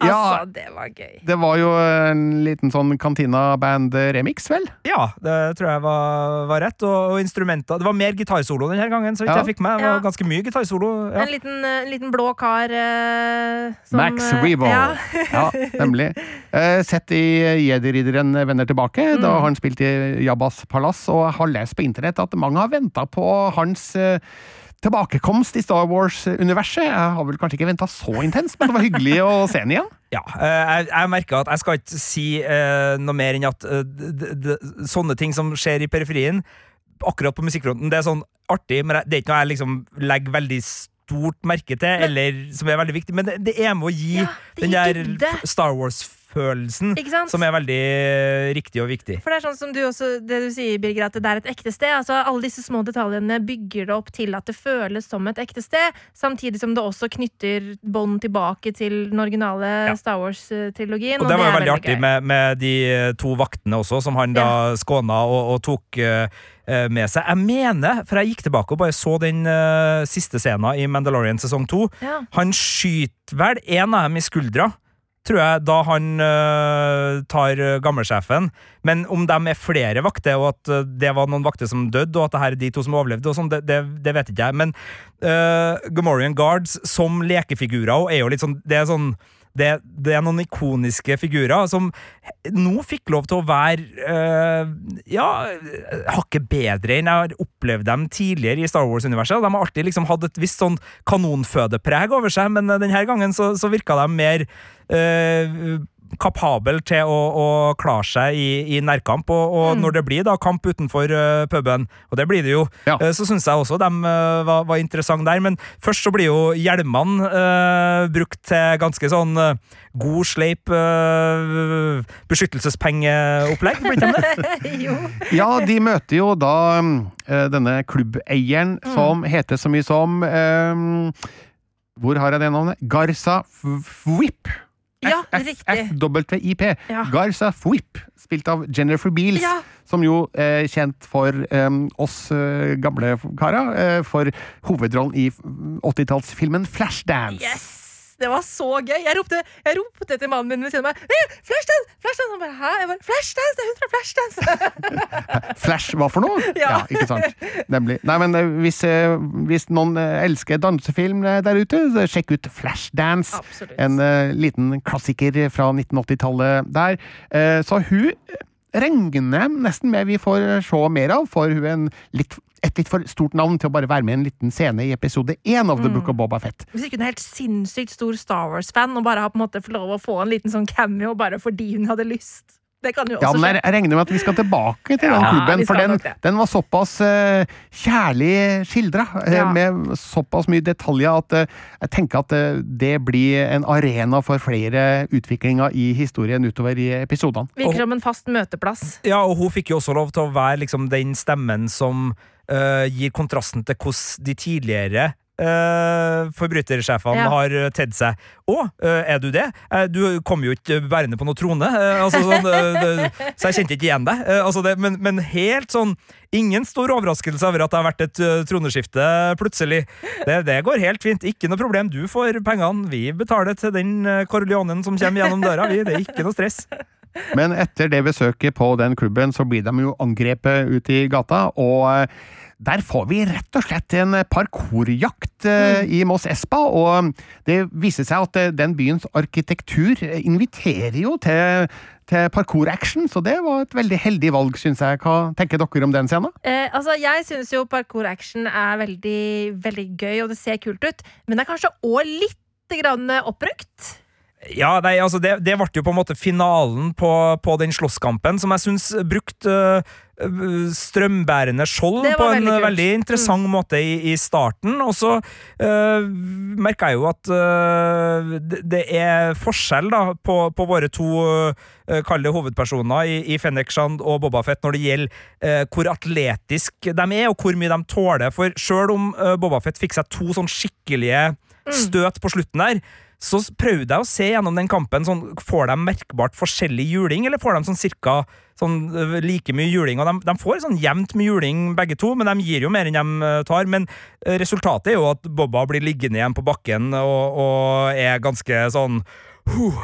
Ja. Altså, det var gøy. Det var jo en liten sånn Cantina-band-remix, vel? Ja, det tror jeg var, var rett. Og, og instrumenter Det var mer gitarsolo denne gangen, så vidt Ja. jeg fikk med. Det var Ja. ganske mye gitarsolo. Ja. En liten, eh, liten blå kar eh, som Max eh, Rebo. Ja. *laughs* Ja, nemlig. Eh, sett i Jedi-ridderen vender tilbake, da har han spilt i Jabbas palass, og har lest på internett at mange har venta på hans eh, tilbakekomst i Star Wars-universet. Jeg har vel kanskje ikke venta så intenst, men det var hyggelig å se den igjen. Ja, eh, jeg, jeg merker at jeg skal ikke si uh, noe mer enn at uh, d- d- d- sånne ting som skjer i periferien, akkurat på musikkfronten, det er sånn artig, men det er ikke noe jeg liksom legger veldig stort merke til, eller som er veldig viktig, men det, det er med å gi Ja, den der dybde. Star Wars-følelsen, Ikke sant? som er veldig eh, riktig og viktig. For det er sånn som du også, det du sier, Birger, at det er et ekte sted. Altså, alle disse små detaljene bygger det opp til at det føles som et ekte sted, samtidig som det også knytter bånd tilbake til den originale Ja. Star Wars-trilogien. Og det var jo veldig, veldig artig med, med de eh, to vaktene også, som han da skåna og, og tok eh, med seg. Jeg mener, for jeg gikk tilbake og bare så den uh, siste scenen i Mandalorian sesong to. Ja. Han skyter vel en av dem i skuldra, tror jeg, da han uh, tar eh, gammelsjefen. Men om de er flere vakter, og at eh, det var noen vakter som døde, og at det her er de to som overlevde, og sånn, det, det, det vet ikke jeg. Men uh, Gamorian Guards som lekefigurer er jo litt sånn Det er sånn det, det er noen ikoniske figurer som nå fikk lov til å være øh, ja, hakket bedre enn jeg har opplevd dem tidligere i Star Wars-universet. De har alltid liksom hatt et visst sånn kanonfødepreg over seg, men eh, denne gangen så, så virka de mer eh, kapabel til å, å klare seg i, i nærkamp, og, og når det blir da kamp utenfor uh, puben, og det blir det jo, Ja. uh, så syns jeg også de uh, var, var interessante der. Men først så blir jo hjelmene eh, brukt til ganske sånn eh, god, sleip uh, beskyttelsespengeopplegg, blir ikke det? jo. Ja, de møter jo da eh, denne klubbeieren som heter så mye som eh, Hvor har jeg det navnet? Garza Fwip. Ja. FWIP. Ja. Garza Fwip, spilt av Jennifer Beals. Ja. Som jo er kjent for eh, oss eh, gamle karer, eh, for hovedrollen i 80-tallsfilmen Flashdance. Yes! Det var så gøy. Jeg ropte, jeg ropte til mannen min ved siden av meg. «Eh, Flashdance! Flashdance! Han bare, Hæ? Jeg bare, Flashdance! Det er hun fra Flashdance! *laughs* Flash hva for noe? Ja. ikke sant. Nemlig. Nei, men eh, hvis, eh, hvis noen eh, elsker dansefilm der ute, så sjekk ut Flashdance. Absolutt. En uh, liten klassiker fra 1980-tallet der. Uh, så hun regner nesten med vi får se mer av, for hun er en litt, et litt for stort navn til å bare være med i en liten scene i episode én av The Mm. Book of Boba Fett. Hvis ikke hun er helt sinnssykt stor Star Wars-fan og bare har på en måte fått lov å få en liten sånn cameo bare fordi hun hadde lyst. Det kan jo Ja, også men skje. jeg, jeg regner med at vi skal tilbake til den Ja, klubben, for den, den var såpass uh, kjærlig skildra, eh, Ja. med såpass mye detaljer, at uh, jeg tenker at det blir en arena for flere utviklinger i historien utover i episodene. Virker som en fast møteplass. Ja, og hun fikk jo også lov til å være liksom den stemmen som eh, gir kontrasten til hvordan de tidligere uh, forbrytersjefene Ja. har tedd seg. Å, eh, er du det? Eh, Du kom jo ikke bærende på noe trone, eh, altså, sånn, eh, så jeg kjente ikke igjen deg. Eh, Altså det, men, men helt sånn Ingen stor overraskelse over at det har vært et eh, troneskifte plutselig. Det, det går helt fint. Ikke noe problem. Du får pengene. Vi betaler til den uh, Corleonen som kommer gjennom døra. Vi. Det er ikke noe stress. Men etter det besøket på den klubben, så blir de jo angrepet ute i gata, og eh, der får vi rett og slett en parkourjakt eh, i Moss Espa, og det viser seg at eh, den byens arkitektur inviterer jo til, til parkour-action, så det var et veldig heldig valg, syns jeg. Hva tenker dere om den scenen? Eh, altså, jeg syns jo parkour action er veldig, veldig gøy, og det ser kult ut. Men det er kanskje òg litt grann oppbrukt. Ja, nei, altså det, det ble jo på en måte finalen på, på den slåsskampen, som jeg syns brukte uh, strømbærende skjold på en veldig veldig interessant måte i, i starten. Og så uh, merka jeg jo at uh, det, det er forskjell da på, på våre to uh, kall det hovedpersoner i, i Fennec og Boba Fett når det gjelder uh, hvor atletisk de er, og hvor mye de tåler. For sjøl om uh, Boba Fett fikk seg to sånn skikkelige støt på slutten der, så prøvde jeg å se gjennom den kampen. Sånn, får de merkbart forskjellig juling, eller får de sånn cirka sånn, like mye juling? Og de, de får sånn jevnt med juling, begge to, men de gir jo mer enn de tar. Men resultatet er jo at Bobba blir liggende igjen på bakken og, og er ganske sånn «Huh,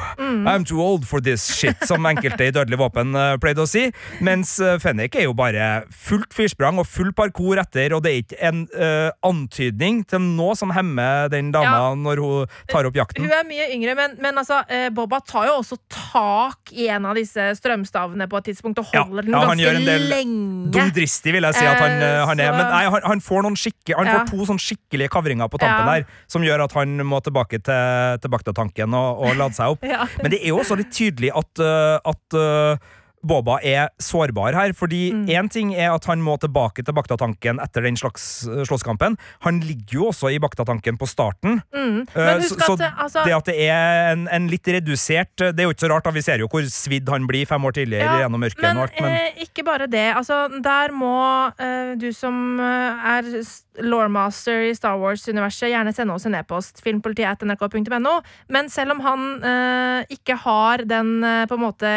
I'm too old for this shit, som enkelte i Dødelig våpen øh, pleide å si. Mens øh, Fennek er jo bare fullt firsprang og full parkour etter, og det er ikke en uh, antydning til noe som hemmer den dama Ja. når hun tar opp jakten. Hun er mye yngre, men, men altså, eh, Boba tar jo også tak i en av disse strømstavene på et tidspunkt og Ja, holder den ja, han ganske lenge. Dumdristig, vil jeg si at han, Eh, øh, han er. Men nei, han, han får, han Ja. får to sånn skikkelige kavringer på tampen Ja. der, som gjør at han må tilbake til, til Bakta-tanken og, og lade seg opp. Men det er jo også litt tydelig at, øh, at øh, Boba er sårbar her, fordi Mm. ting er at han må tilbake til Bakta-tanken etter den slags øh, slåsskampen. Han ligger jo også i Bakta-tanken på starten. Mm. Eh, Men husk så, at det, altså, det at det er en, en litt redusert Det er jo ikke så rart, da vi ser jo hvor svidd han blir fem år tidligere Ja, gjennom mørket. Men, alt, men eh, ikke bare det. Altså, der må eh, du som eh, er lawmaster i Star Wars-universet, gjerne sende oss en e-post. Filmpolitiet.nrk.no. Men selv om han eh, ikke har den eh, på en måte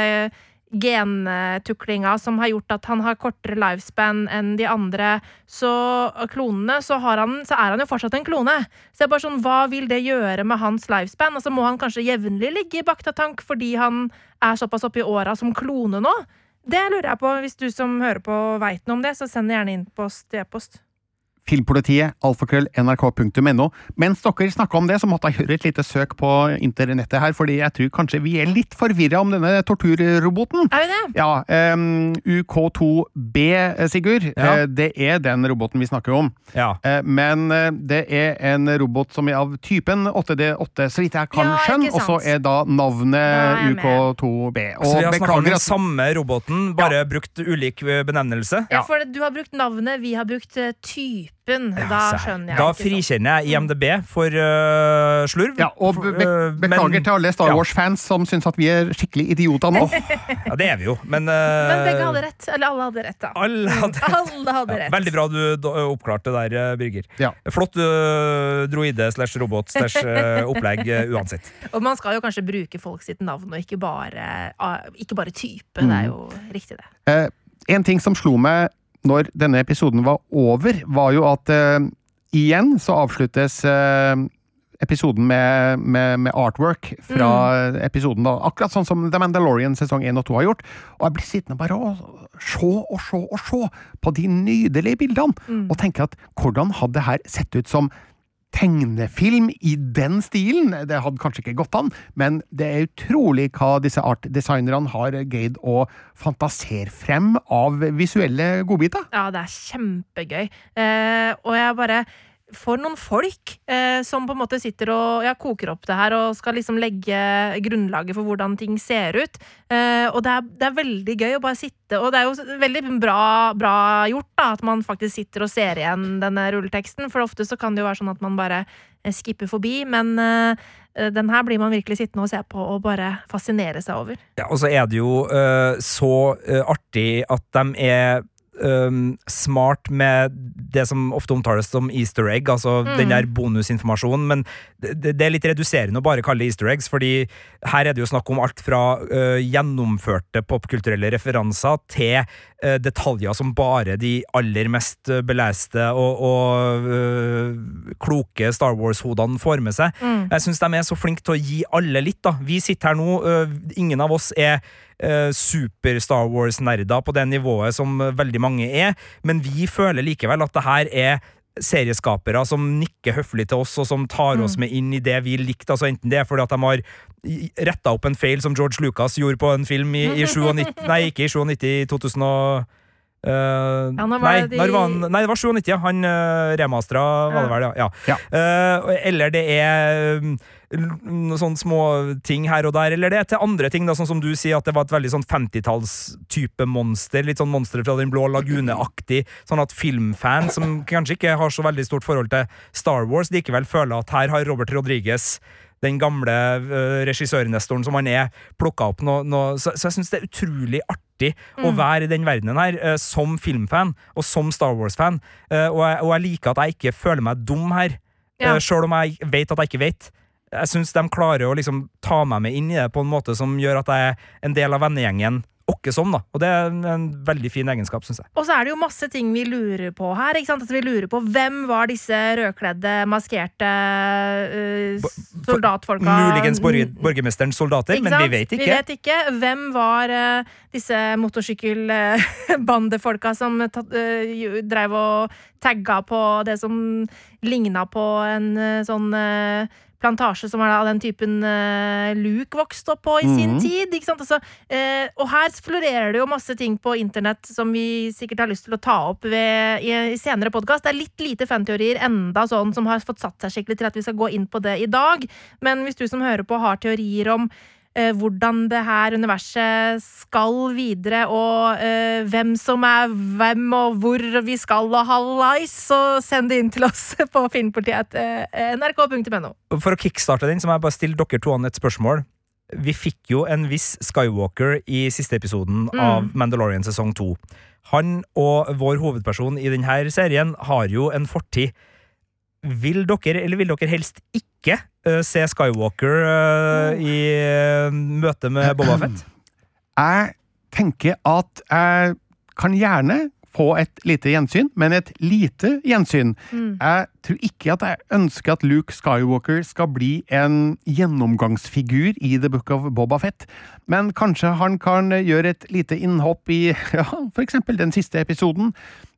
gentuklinga som har gjort at han har kortere lifespan enn de andre så klonene, så, han, så er han jo fortsatt en klone. Så det er bare sånn, hva vil det gjøre med hans lifespan? Altså, må han kanskje jevnlig ligge i baktatank fordi han er såpass oppe i åra som klone nå? Det lurer jeg på. Hvis du som hører på veit noe om det, så send gjerne inn på e-post. Filmpolitiet, alfakrøll, nrk.no. Mens dere snakka om det, så måtte jeg gjøre et lite søk på internettet her, fordi jeg tror kanskje vi er litt forvirra om denne torturroboten. Er vi det? Ja, um, UK2B, eh, Sigurd, Ja. eh, det er den roboten vi snakker om. ja. Eh, Men eh, det er en robot som er av typen 8D8, så vidt jeg kan Ja, skjønne, og så er da navnet Da er. UK2B. Så vi har snakket om den at samme roboten, bare brukt ulik benevnelse. Ja, for du har brukt navnet, vi har brukt eh, typen. Ja, da skjønner jeg. Da ikke sant. frikjenner jeg IMDb for uh, slurv. ja, og be be Øh, beklager men- til alle Star. Wars-fans som syns at vi er skikkelig idioter nå. *laughs* Ja, det er vi jo, men, Men begge hadde rett. Eller alle hadde rett, da. Alle hadde *laughs* Alle hadde Ja, rett. veldig bra du oppklarte det der, Birger. Ja. Flott uh, droide slash robot slash opplegg uansett. *laughs* Og man skal jo kanskje bruke folk sitt navn, og ikke bare, ah, ikke bare type. Det er jo riktig, det. Eh, en ting som slo meg når denne episoden var over, var jo at uh, igjen så avsluttes uh, episoden med, med, med artwork fra episoden. da, Akkurat sånn som The Mandalorian sesong 1 og 2 har gjort. Og jeg blir sittende bare og se og se og se på de nydelige bildene, og tenke at hvordan hadde det her sett ut som tegnefilm i den stilen. Det hadde kanskje ikke gått an, men det er utrolig hva disse artdesignerne har greid å fantasere frem av visuelle godbiter. Ja, det er kjempegøy. Eh, og jeg bare For noen folk eh, som på en måte sitter og ja, koker opp det her og skal liksom legge grunnlaget for hvordan ting ser ut. Eh, og det er, det er veldig gøy å bare sitte Og det er jo veldig bra, bra gjort da, at man faktisk sitter og ser igjen denne rulleteksten, for ofte så kan det jo være sånn at man bare eh, skipper forbi, men eh, den her blir man virkelig sittende og se på og bare fascinere seg over. Ja, og så er det jo øh, så øh, artig at de er øhm, smart med det som ofte omtales som easter egg, altså den der bonusinformasjonen, men det, det er litt reduserende å bare kalle det easter eggs, fordi her er det jo snakk om alt fra uh, gjennomførte popkulturelle referanser til uh, detaljer som bare de aller mest beleste og, og uh, kloke Star Wars-hodene får med seg. Jeg syns de er så flinke til å gi alle litt, da. Vi sitter her nå, ingen av oss er eh, super-Star Wars-nerder på det nivået som eh, veldig mange er, men vi føler likevel at det her er serieskapere som nikker høflig til oss, og som tar oss med inn i det vi likte. Altså Enten det er fordi at de har retta opp en feil som George Lucas gjorde på en film i, i 97 *laughs* Nei, ikke i 97, i 2000 og Uh, Ja, nå var nei, det de- var han, nei, det var 97, ja. Han uh, remastra, var det vel, ja. ja. Ja. Eh, eller det er um, sånne små ting her og der, eller det til andre ting, da, sånn som du sier, at det var et veldig sånn 50-talls-type monster, litt sånn monster fra Den blå lagune-aktig, sånn at filmfans som kanskje ikke har så veldig stort forhold til Star Wars, likevel føler at her har Robert Rodriguez den gamle uh, regissørnestoren som han er, plukka opp noe, noe så, så jeg syns det er utrolig artig å være i den verdenen her, uh, som filmfan og som Star Wars-fan. Uh, og, og jeg liker at jeg ikke føler meg dum her, Ja. sjøl om jeg vet at jeg ikke vet. Jeg syns de klarer å liksom ta meg med inn i det på en måte som gjør at jeg er en del av vennegjengen åkke som, da. Og det er en, veldig fin egenskap, syns jeg. Og så er det jo masse ting vi lurer på her. ikke sant? Altså, vi lurer på Hvem var disse rødkledde, maskerte uh, soldatfolka? Muligens borgermesterens soldater, men vi vet ikke. Vi vet ikke. Hvem var uh, disse motorsykkelbandefolka *laughs* som tatt, eh, jo- drev og tagga på det som ligna på en eh, sånn eh, plantasje som var av den typen uh, Luke vokste opp på i sin Mhm. tid. Altså, uh, og her florerer det jo masse ting på internett som vi sikkert har lyst til å ta opp ved, i, i senere podkast. Det er litt lite fanteorier enda sånn som har fått satt seg skikkelig til at vi skal gå inn på det i dag. Men hvis du som hører på har teorier om hvordan det her universet skal videre, og eh, hvem som er hvem, og hvor vi skal og hallais, så send det inn til oss *laughs* på filmpolitiet.nrk.no. For å kickstarte den, så må jeg bare stille dere to an et spørsmål. Vi fikk jo en viss Skywalker i siste episoden Mm. av Mandalorian sesong to. Han og vår hovedperson i denne serien har jo en fortid. Vil dere, eller vil dere helst ikke uh, se Skywalker eh, i uh, møte med Boba Fett? Jeg tenker at jeg kan gjerne få et lite gjensyn, men et lite gjensyn. Jeg tror ikke at jeg ønsker at Luke Skywalker skal bli en gjennomgangsfigur i The Book of Boba Fett, men kanskje han kan gjøre et lite innhopp i *laughs* ja, for eksempel den siste episoden,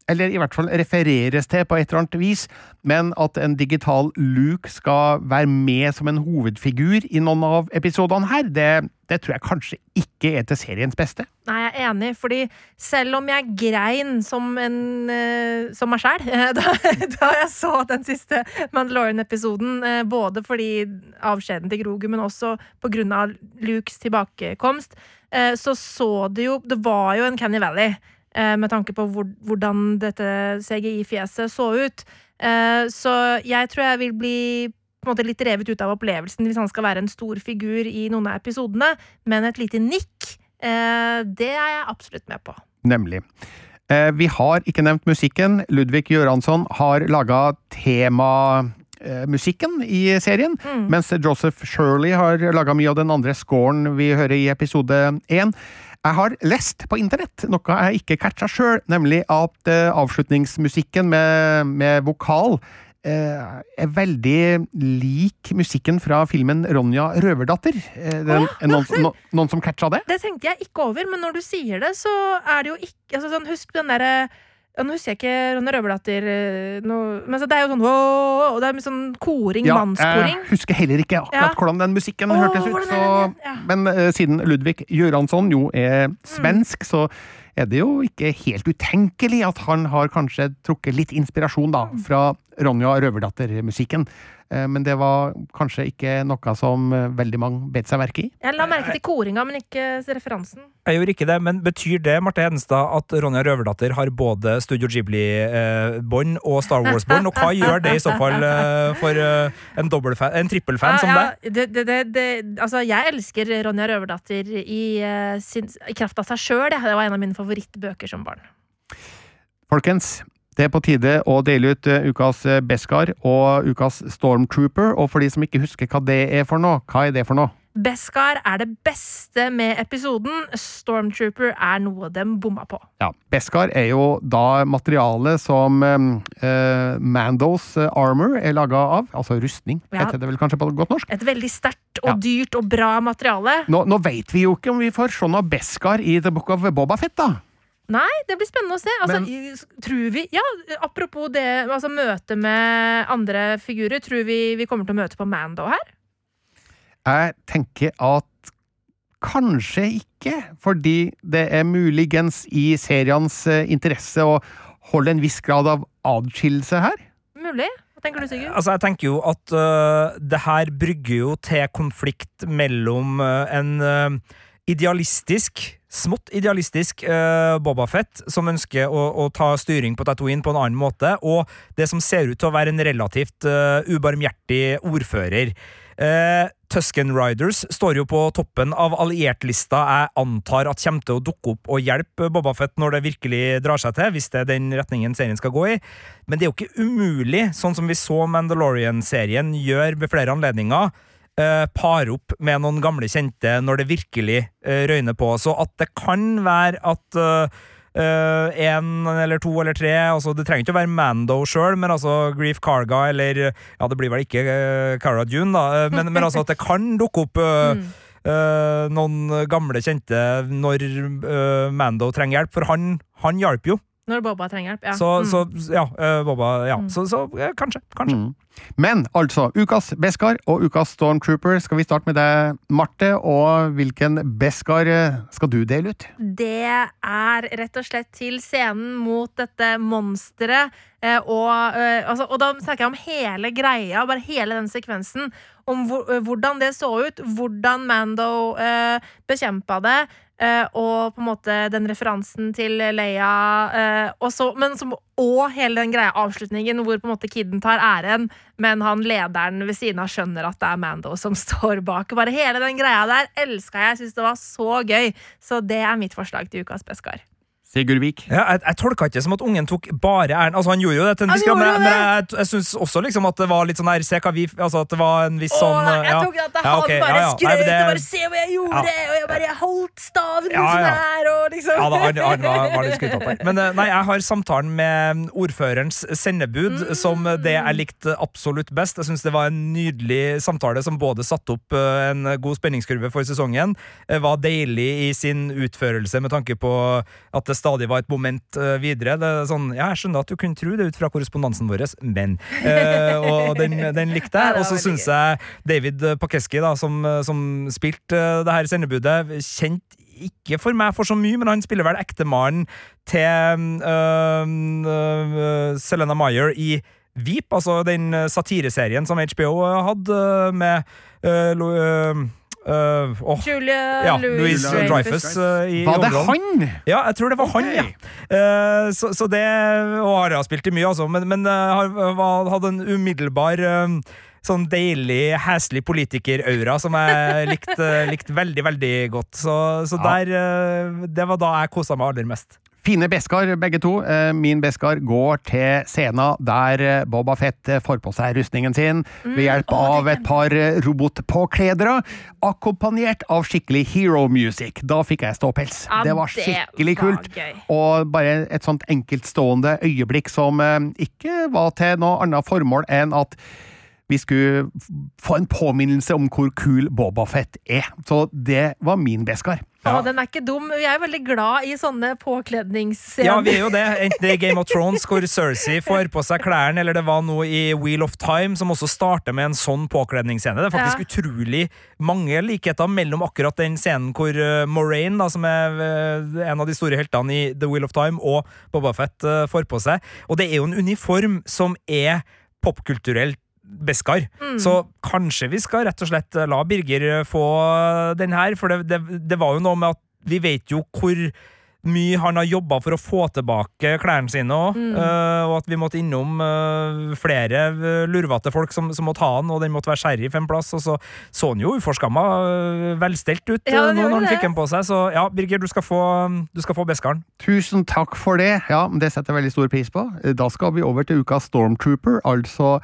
eller i hvert fall refereres til på et eller annet vis, men at en digital Luke skal være med som en hovedfigur i noen av episodene her, det, det tror jeg kanskje ikke er til seriens beste. Nei, jeg er enig, fordi selv om jeg grein som en eh, som meg sjæl *laughs* da, da jeg så den siste Mandalorian-episoden, eh, både fordi avskjeden til Grogu, men også på grunn av Lukes tilbakekomst, eh, så så det jo Det var jo en Canny Valley, eh, med tanke på hvor, hvordan dette CGI-fjeset så ut. Eh, så jeg tror jeg vil bli måte litt revet ut av opplevelsen hvis han skal være en stor figur i noen av episodene, men et lite nikk Eh, det er jeg absolutt med på. Nemlig. Eh, vi har ikke nevnt musikken. Ludvig Göransson har laga temamusikken i serien, Mm. mens Joseph Shirley har laga mye av den andre scoren vi hører i episode én. Jeg har lest på internett noe jeg ikke catcha sjøl, nemlig at uh, avslutningsmusikken med, med vokal uh, er veldig lik musikken fra filmen Ronja røverdatter. Uh, den, er noen, no, noen som catcha det? Det tenkte jeg ikke over, men når du sier det, så er det jo ikke altså, sånn, Husk den derre ja, Nå husker jeg ikke Ronny Røverdatter eh, Men så det er jo sånn og Det er sånn koring, Ja, mannskoring. jeg husker heller ikke akkurat Ja. hvordan den musikken Åh, hørtes ut. Så. Ja. men uh, siden Ludvig Göransson jo er Mm. svensk, så er det jo ikke helt utenkelig at han har kanskje trukket litt inspirasjon da, Mm. fra Ronja Røverdatter-musikken. Eh, Men det var kanskje ikke noe som eh, veldig mange bet seg merke i. Jeg la merke til koringa, men ikke referansen. Jeg gjorde ikke det, men betyr det Marte Hedenstad, at Ronja Røverdatter har både Studio Ghibli-bånd og Star Wars-bånd? Og hva *laughs* gjør det i så fall eh, for eh, en, en trippelfan som Ja, deg? ja, det, det, det, det, altså, jeg elsker Ronja Røverdatter i, eh, sin, i kraft av seg sjøl. Det var en av mine favorittbøker som barn. Folkens, det er på tide å dele ut eh, ukas eh, Beskar og ukas Stormtrooper. Og for de som ikke husker hva det er for noe, hva er det for noe? Beskar er det beste med episoden. Stormtrooper er noe de bomma på. Ja, Beskar er jo da materialet som eh, Mandos eh, armor er laga av. Altså rustning, Ja. heter det vel kanskje på godt norsk? Et veldig sterkt og Ja. dyrt og bra materiale. Nå, nå vet vi jo ikke om vi får se noe Beskar i The Book of Boba Fett, da. Nei, det blir spennende å se. Altså, Men- tror vi Ja, apropos det, altså møte med andre figurer, tror vi vi kommer til å møte på Mando her? Jeg tenker at kanskje ikke, fordi det er muligens i serienes eh, interesse å holde en viss grad av adskillelse her. Mulig. Du? Altså, jeg tenker jo at uh, det her brygger jo til konflikt mellom uh, en uh, idealistisk, smått idealistisk uh, Boba Fett, som ønsker å, å ta styring på Tatooine på en annen måte, og det som ser ut til å være en relativt uh, ubarmhjertig ordfører. Uh, Tusken Riders står jo på toppen av alliertlista jeg antar at kommer til å dukke opp og hjelpe Boba Fett når det virkelig drar seg til, hvis det er den retningen serien skal gå i. Men det er jo ikke umulig, sånn som vi så Mandalorian-serien gjør ved flere anledninger, eh, pare opp med noen gamle kjente når det virkelig eh, røyner på. Så at det kan være at eh, en eller to eller tre altså Det trenger ikke å være Mando sjøl, men altså Grief Carga eller Ja, det blir vel ikke uh, Cara Dune, da, eh, men, men altså at det kan dukke opp uh, Mm. uh, noen gamle kjente når Mando trenger hjelp, for han, han hjalp jo. Når Boba trenger hjelp. Ja. Så, Mm. så ja, eh, Boba Ja, Mm. så, så eh, kanskje. Kanskje. Mm. Men altså, ukas Beskar og ukas Stormtrooper. Skal vi starte med deg, Marte? Og hvilken Beskar eh, skal du dele ut? Det er rett og slett til scenen mot dette monsteret. Og, Og, eh, altså, og da snakker jeg om hele greia, bare hele den sekvensen. Om eh, hvordan det så ut, hvordan Mando uh, bekjempa det. eh, og på en måte den referansen til Leia. eh, og så, men som, og hele den greia avslutningen hvor på en måte kiden tar æren, men han lederen ved siden av skjønner at det er Mando som *laughs* står bak. Bare hele den greia der elska jeg. Jeg syns det var så gøy. Så det er mitt forslag til ukas Beskar. Sigurd Vik. Ja, jeg, jeg tolka ikke som at ungen tok bare æren. Altså, han gjorde jo det til en viss grad, men, men jeg, jeg syns også liksom at det var litt sånn her Se hva vi Altså at det var en viss sånn Åh, jeg ja. tok at Ja, okay, ok, bare ja, ja. Nei, skrøt det- og bare 'se hva jeg gjorde', og jeg bare jeg holdt staven Ja, sånn her, og liksom Ja, da, han, han var, var litt opp der. *laughs* Men eh, nei, jeg har samtalen med ordførerens sendebud Mm. som det jeg likte absolutt best. Jeg syns det var en nydelig samtale som både satte opp eh, en god spenningskurve for sesongen, eh, var deilig i sin utførelse med tanke på at det stadig var et moment eh, videre. Det er sånn, ja, Jeg skjønner at du kunne tro det ut fra korrespondansen vår, men eh, *laughs* Og den, den likte jeg. Og så syns jeg David Pakeski, da, som, som spilte eh, det her sendebudet, kjent ikke for meg for så mye, men han spiller vel ektemannen til øh, øh, Selena Meyer i Veep, altså den satireserien som HBO hadde med øh, Lo- oh, Julia ja, Louis Dreyfus. Dreyfus øh, i Var det hovedrollen. han? Ja, jeg tror det var han, ja. Uh, så, så det Og Are har spilt i mye, altså, men, men har, hadde en umiddelbar Sånn deilig, heslig politiker-aura som jeg likte *laughs* likte veldig, veldig godt. Så, så Ja. der Det var da jeg kosa meg aller mest. Fine Beskar, begge to. Eh, Min Beskar går til scenen der eh, Boba Fett eh, får på seg rustningen sin ved hjelp av et par robotpåkledere, akkompagnert av skikkelig hero music. Da fikk jeg ståpels. Det var skikkelig kult. Og bare et sånt enkeltstående øyeblikk som ikke var til noe annet formål enn at vi skulle få en påminnelse om hvor kul Boba Fett er. Så det var min Beskar. Å, den er ikke dum. Vi er veldig glad i sånne påkledningsscener. Ja, vi er jo det. Enten det er Game of Thrones, hvor Cersei får på seg klærne, eller det var noe i Wheel of Time, som også starter med en sånn påkledningsscene. Det er faktisk utrolig mange likheter mellom akkurat den scenen hvor uh, Moraine, da, som er uh, en av de store heltene i The Wheel of Time, og Boba Fett uh, får på seg. Og det er jo en uniform som er popkulturelt Beskar. Mm. Så kanskje vi skal rett og slett la Birger få den her, for det, det, det var jo noe med at vi vet jo hvor mye han har jobba for å få tilbake klærne sine òg, Mm. og at vi måtte innom uh, flere eh, lurvete folk som, som måtte ha han, og den måtte være sheriff en plass, og så så han jo uforskamma uh, velstelt ut Ja, eh, nå når han fikk den på seg, så ja, Birger, du skal få, du skal få beskaren. Tusen takk for det. Ja, det setter jeg veldig stor pris på. Da skal vi over til ukas Stormtrooper, altså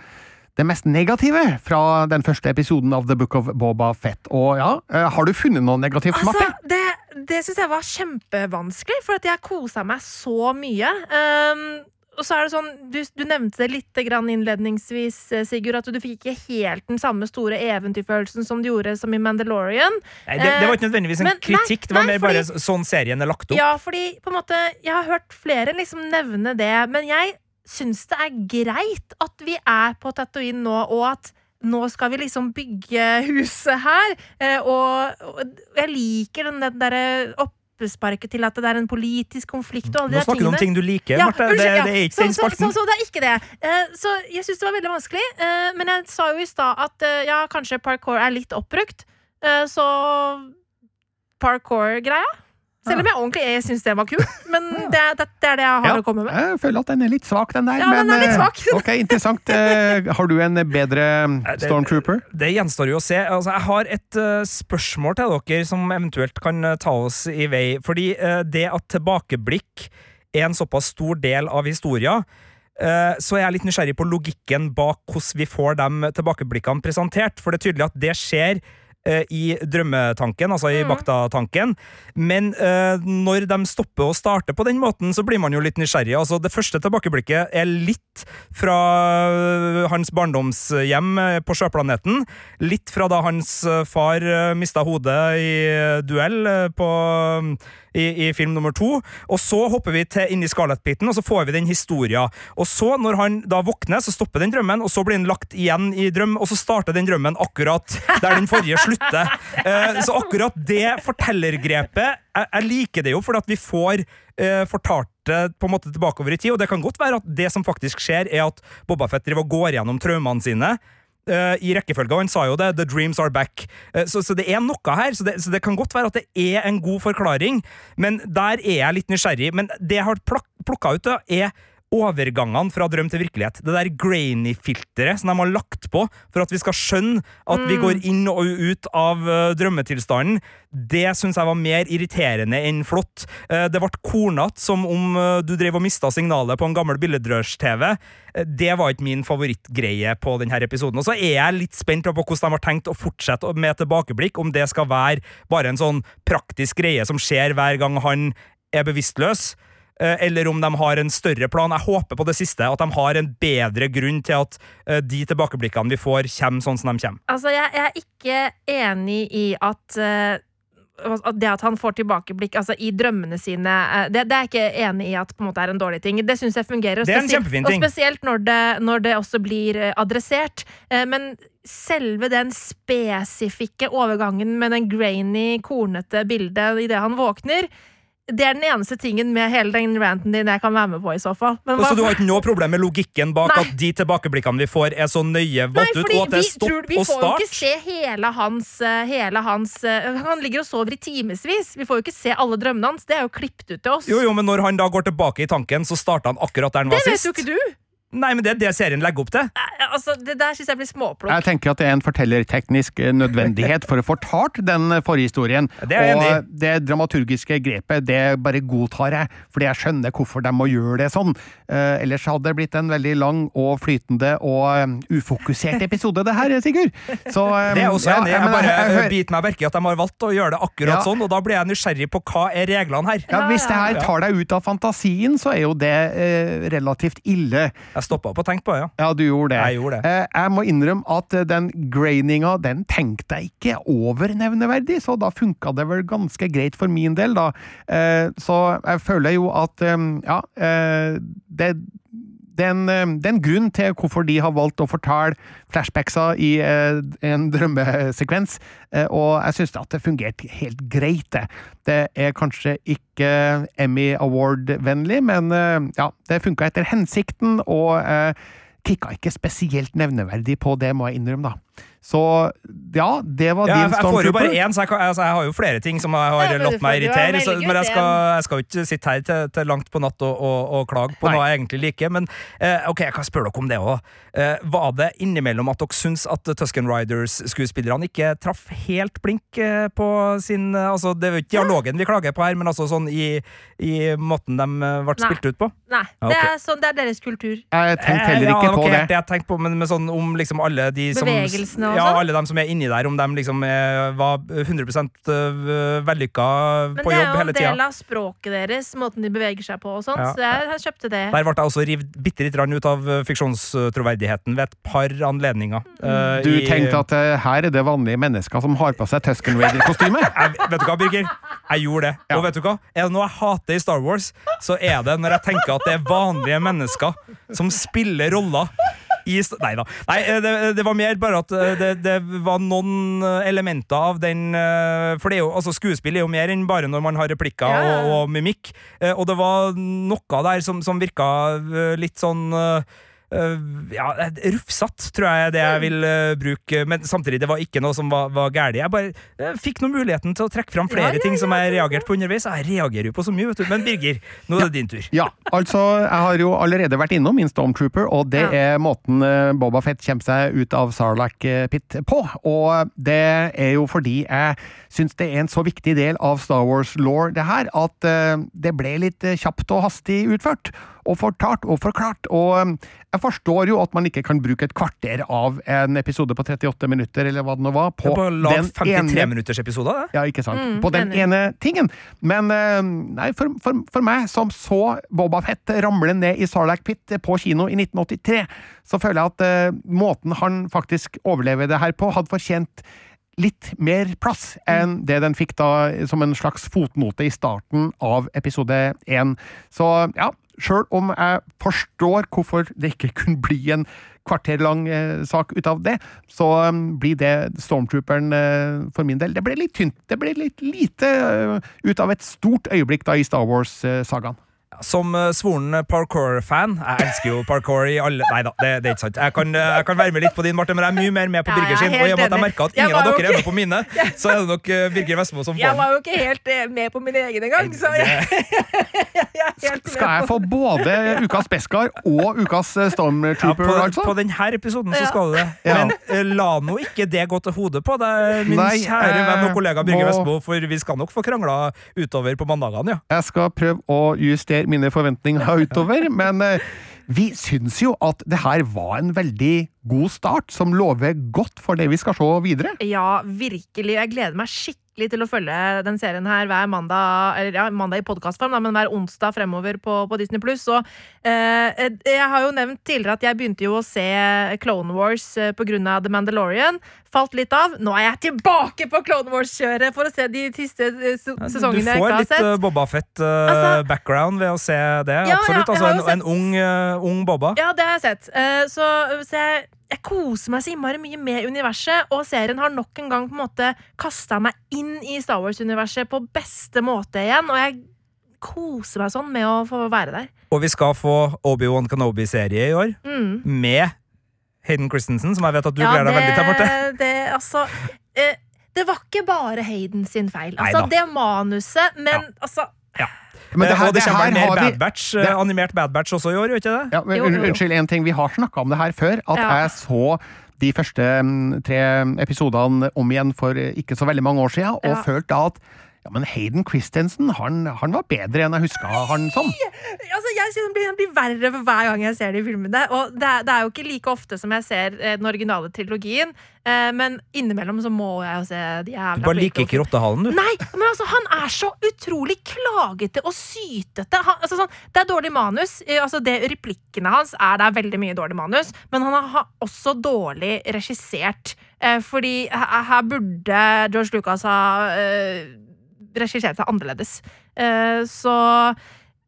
det mest negative fra den første episoden av The Book of Boba Fett. Og ja, eh, har du funnet noe negativt, Altså, Marte? det, det syns jeg var kjempevanskelig, for at jeg kosa meg så mye. Um, og så er det sånn, Du, du nevnte det litt grann innledningsvis, eh, Sigurd, at du fikk ikke helt den samme store eventyrfølelsen som du gjorde som i Mandalorian. Nei, det, det var ikke nødvendigvis en men- nei, kritikk, det var nei, mer bare sånn serien er lagt opp. Ja, fordi på en måte, jeg har hørt flere liksom nevne det, men jeg syns det er greit at vi er på Tatooine nå, og at nå skal vi liksom bygge huset her. eh, Og, jeg liker den, den derre oppsparket til at det er en politisk konflikt og alle Nå snakker du om ting du liker, Ja, Marte. unnskyld, det, ja. det er ikke så, den så, spalten. så, så det er ikke det. Eh, så jeg syns det var veldig vanskelig. eh, men jeg sa jo i stad at eh, ja, kanskje parkour er litt oppbrukt. eh, så parkour-greia. Selv om jeg ordentlig jeg syns det var kult. Men det, det, det er det jeg har Ja. å komme med. Jeg føler at den er litt svak, den der. Ja, den er litt eh, svak. *laughs* ok, Interessant. Eh, Har du en bedre Stormtrooper? Det gjenstår jo å se. Altså, jeg har et eh, spørsmål til dere som eventuelt kan ta oss i vei. Fordi det at tilbakeblikk er en såpass stor del av historia, så så er jeg litt nysgjerrig på logikken bak hvordan vi får de tilbakeblikkene presentert. For det er tydelig at det skjer i drømmetanken, altså i Mm. Bakta-tanken. Men eh, når de stopper å starte på den måten, så blir man jo litt nysgjerrig. Altså, det første tilbakeblikket er litt fra øh, hans barndomshjem på sjøplaneten. Litt fra da hans far mista hodet i duell på, i, i film nummer to. Og så hopper vi til inn i Scarlet-biten, og så får vi den historia. Og så, når han da våkner, så stopper den drømmen, og så blir den lagt igjen i drøm, og så starter den drømmen akkurat der den forrige *laughs* slutter. Eh, så akkurat det fortellergrepet jeg, jeg liker det jo, fordi at vi får eh, fortalt det på en måte tilbakeover i tid. Og det kan godt være at det som faktisk skjer, er at Bobafett driver og går gjennom traumene sine. Eh, I rekkefølge, og han sa jo det. The dreams are back. Uh, så, så det er noe her. Så det, så det kan godt være at det er en god forklaring, men der er jeg litt nysgjerrig. Men det jeg har plukka ut, da, er overgangene fra drøm til virkelighet. Det der grainy-filteret som de har lagt på for at vi skal skjønne at vi går inn og ut av uh, drømmetilstanden, det syns jeg var mer irriterende enn flott. Uh, det ble kornete, som om uh, du drev og mista signalet på en gammel billedrørs-TV. Det var ikke min favorittgreie på denne episoden. Og så er jeg litt spent på hvordan de har tenkt å fortsette med tilbakeblikk, om det skal være bare en sånn praktisk greie som skjer hver gang han er bevisstløs eller om de har en større plan. Jeg håper på det siste, at de har en bedre grunn til at eh, de tilbakeblikkene vi får, kommer sånn som de kommer. Altså, jeg, jeg er ikke enig i at uh det at han får tilbakeblikk altså, i drømmene sine, eh, det, det er jeg ikke enig i at på en måte er en dårlig ting. Det syns jeg fungerer. og spesielt- Og spesielt når det, når det også blir eh, adressert. Eh, Men selve den spesifikke overgangen med den grainy, kornete bildet idet han våkner, det er den eneste tingen med hele den ranten din jeg kan være med på, i så fall. Men Og så du har ikke noe problem med logikken bak Nei. at de tilbakeblikkene vi får, er så nøye valgt ut, og at det er stopp tror, vi får jo ikke se hele hans, eh, hele hans eh, Han ligger og sover i timevis. Vi får jo ikke se alle drømmene hans. Det er jo klippet ut til oss. Jo, jo, men når han da går tilbake i tanken, så starter han akkurat der han det var vet jo ikke du! Nei, men det er det serien legger opp til. Altså, det der synes jeg blir småplukk. Jeg tenker at det er en fortellerteknisk eh, nødvendighet for å fortalt den eh, forhistorien. Det er enig. Og det dramaturgiske grepet, det bare godtar jeg, fordi jeg skjønner hvorfor de må gjøre det sånn. Eh, ellers hadde det blitt en veldig lang og flytende og eh, ufokusert episode, det her, Sigurd. Så, *laughs* eh, Det er også ja, enig i. Jeg men bare jeg- jeg biter meg merke i at de har valgt å gjøre det akkurat Ja. sånn, og da blir jeg nysgjerrig på hva er reglene her. ja, Hvis det her tar deg ut av fantasien, så er jo det eh, relativt ille. Jeg stoppa opp og tenkte på det, ja. Ja, du gjorde det. Jeg gjorde det. Eh, jeg må innrømme at eh, den graininga, den tenkte jeg ikke over nevneverdig, så da funka det vel ganske greit for min del, da. Eh, så jeg føler jo at ja, eh, det det er, en, grunn til hvorfor de har valgt å fortelle flashbacksa i eh, en drømmesekvens, eh, og jeg syns det fungerte helt greit, det. Det er kanskje ikke Emmy Award-vennlig, men eh, ja, det funka etter hensikten, og kicka ikke spesielt nevneverdig på det, må jeg innrømme, da. Så ja, det var Ja, din jeg, jeg får jo bare Stormtrooper. én, så jeg, kan, altså, jeg har jo flere ting som jeg har Ja, latt meg irritere. Så, men jeg skal, jeg skal jo ikke sitte her til, til langt på natt og, og, og klage på Nei. noe jeg egentlig liker. Men eh, ok, jeg kan spørre dere om det òg. Eh, var det innimellom at dere syns at Tusken Riders-skuespillerne ikke traff helt blink eh, på sin eh, Altså, det er jo ikke dialogen vi klager på her, men altså sånn i, i måten de eh, ble Nei. spilt ut på? Nei, Ja, det er, sånn, det er deres kultur. Jeg tenkte heller Eh, ikke ja, på det. det. jeg tenkte på, men med sånn om liksom alle de som Bevegelsene og Ja, sånn? alle dem som er inni der, om de liksom er, var 100 øh, vellykka Men det er jo en del av språket deres, måten de beveger seg på og sånn, Ja. så jeg, jeg kjøpte det. Der ble jeg også revet bitte litt grann ut av øh, fiksjonstroverdigheten ved et par anledninger. eh, Du i- tenkte at her er det vanlige mennesker som har på seg Tusken Raider-kostyme? *laughs* Vet du hva, Birger? Jeg gjorde det. Ja. Og vet du hva? Er det noe jeg hater i Star Wars, så er det når jeg tenker at det er vanlige mennesker som spiller roller. I Nei da. Nei, eh, det, det var mer bare at eh, det, det var noen eh, elementer av den For det er jo, altså skuespill er jo mer enn bare når man har replikker Ja, og, og mimikk. Og det var noe der som, som virka litt sånn ja, rufsete, tror jeg det jeg vil eh, bruke. Men samtidig, det var ikke noe som var, var galt. Jeg bare jeg fikk nå muligheten til å trekke fram flere Ja, ja, ting som jeg ja, reagerte på underveis. Jeg reagerer jo på så mye, vet du. Men Birger, nå er det din tur. Ja, altså, jeg har jo allerede vært innom min Stormtrooper, og det Ja. er måten eh, Boba Fett kommer seg ut av Sarlacc eh, Pit på. Og det er jo fordi jeg syns det er en så viktig del av Star Wars-law, det her, at eh, det ble litt eh, kjapt og hastig utført. Og fortalt og forklart. Og eh, jeg forstår jo at man ikke kan bruke et kvarter av en episode på 38 minutter, eller hva det nå var, på, På lag den 53 ene minutters episode, da. ja, ikke sant? Mm, på den enig. ene tingen. Men eh, nei, for, for, for meg som så Boba Fett ramle ned i Sarlacc Pit på kino i 1983, så føler jeg at uh, måten han faktisk overlever det her på, hadde fortjent litt mer plass enn det den fikk da som en slags fotnote i starten av episode én. Så ja, sjøl om jeg forstår hvorfor det ikke kunne bli en kvarterlang eh, sak ut av det, så um, blir det Stormtrooperen eh, for min del. Det ble litt tynt. Det ble litt lite uh, ut av et stort øyeblikk da i Star Wars-sagaen. Som eh, svoren parkour-fan Jeg elsker jo parkour i alle Nei da, det, det er ikke sant. Jeg kan, eh, jeg kan være med litt på din, Martin, men jeg er mye mer med på Birger er sin. Og i og med at jeg merker merka at ingen av dere dere er med på mine, *laughs* så er det nok eh, Birger Vestmo som får Jeg var jo ikke helt eh, med på min egen engang, så jeg, *laughs* jeg Skal jeg få både ukas Beskar og ukas Stormtrooper, Ja, på, altså? på denne episoden så skal du det. Ja. Men eh, la nå ikke det gå til hodet på deg, min Nei, kjære venn og kollega Birger må- Vestmo, for vi skal nok få krangla utover på mandagene, ja. Jeg skal prøve å justere mine forventninger *laughs* utover, men eh, vi syns jo at det her var en veldig god start, som lover godt for det vi skal se videre. Ja, virkelig. Jeg gleder meg skikkelig til å følge den serien her hver mandag, eller ja, mandag i podkastform, men hver onsdag fremover på, på Disney Pluss. Og eh, jeg har jo nevnt tidligere at jeg begynte jo å se Clone Wars eh, av The Mandalorian. Falt litt av. Nå er jeg tilbake på Clone Wars-kjøret for å se de siste sesongene Du sesongene jeg får ikke har litt sett. uh, Boba Altså- Fett-background ved å se det. Ja, Absolutt. ja, altså en, en ung, uh, ung Boba. Ja, det har jeg sett. Uh, så, så jeg, jeg koser meg så innmari mye med universet, og serien har nok en gang på en måte kasta meg inn i Star Wars-universet på beste måte igjen, og jeg koser meg sånn med å få være der. Og vi skal få Obi-Wan Kenobi-serie i år, Mm. med Hayden Christensen, som jeg vet at du gleder deg veldig til, Marte. det, altså eh, Det var ikke bare Hayden sin feil. Altså, det manuset, men altså Men det Eh, her, og det det kommer her mer vi Bad Batch, eh, det- animert Bad Batch også i år, gjør ikke det? ja, men, Jo, jo, jo. Unnskyld, en ting. Vi har snakka om det her før. At Ja. jeg så de første mm, tre episodene om igjen for eh, ikke så veldig mange år siden, og Ja. følte at ja, men Hayden Christensen han, han var bedre enn jeg huska han som. Altså, jeg synes han blir, han blir verre for hver gang jeg ser de filmene. Og det er, det er jo ikke like ofte som jeg ser eh, den originale trilogien, eh, men innimellom så må jeg jo se de jævla Du bare liker ikke rottehalen, du. Nei, men altså, han er så utrolig klagete og sytete. Han, altså, sånn, det er dårlig manus. Eh, Altså, det, replikkene hans er det er veldig mye dårlig manus, men han har også dårlig regissert. Eh, fordi her, her burde George Lucas ha seg annerledes. Eh, så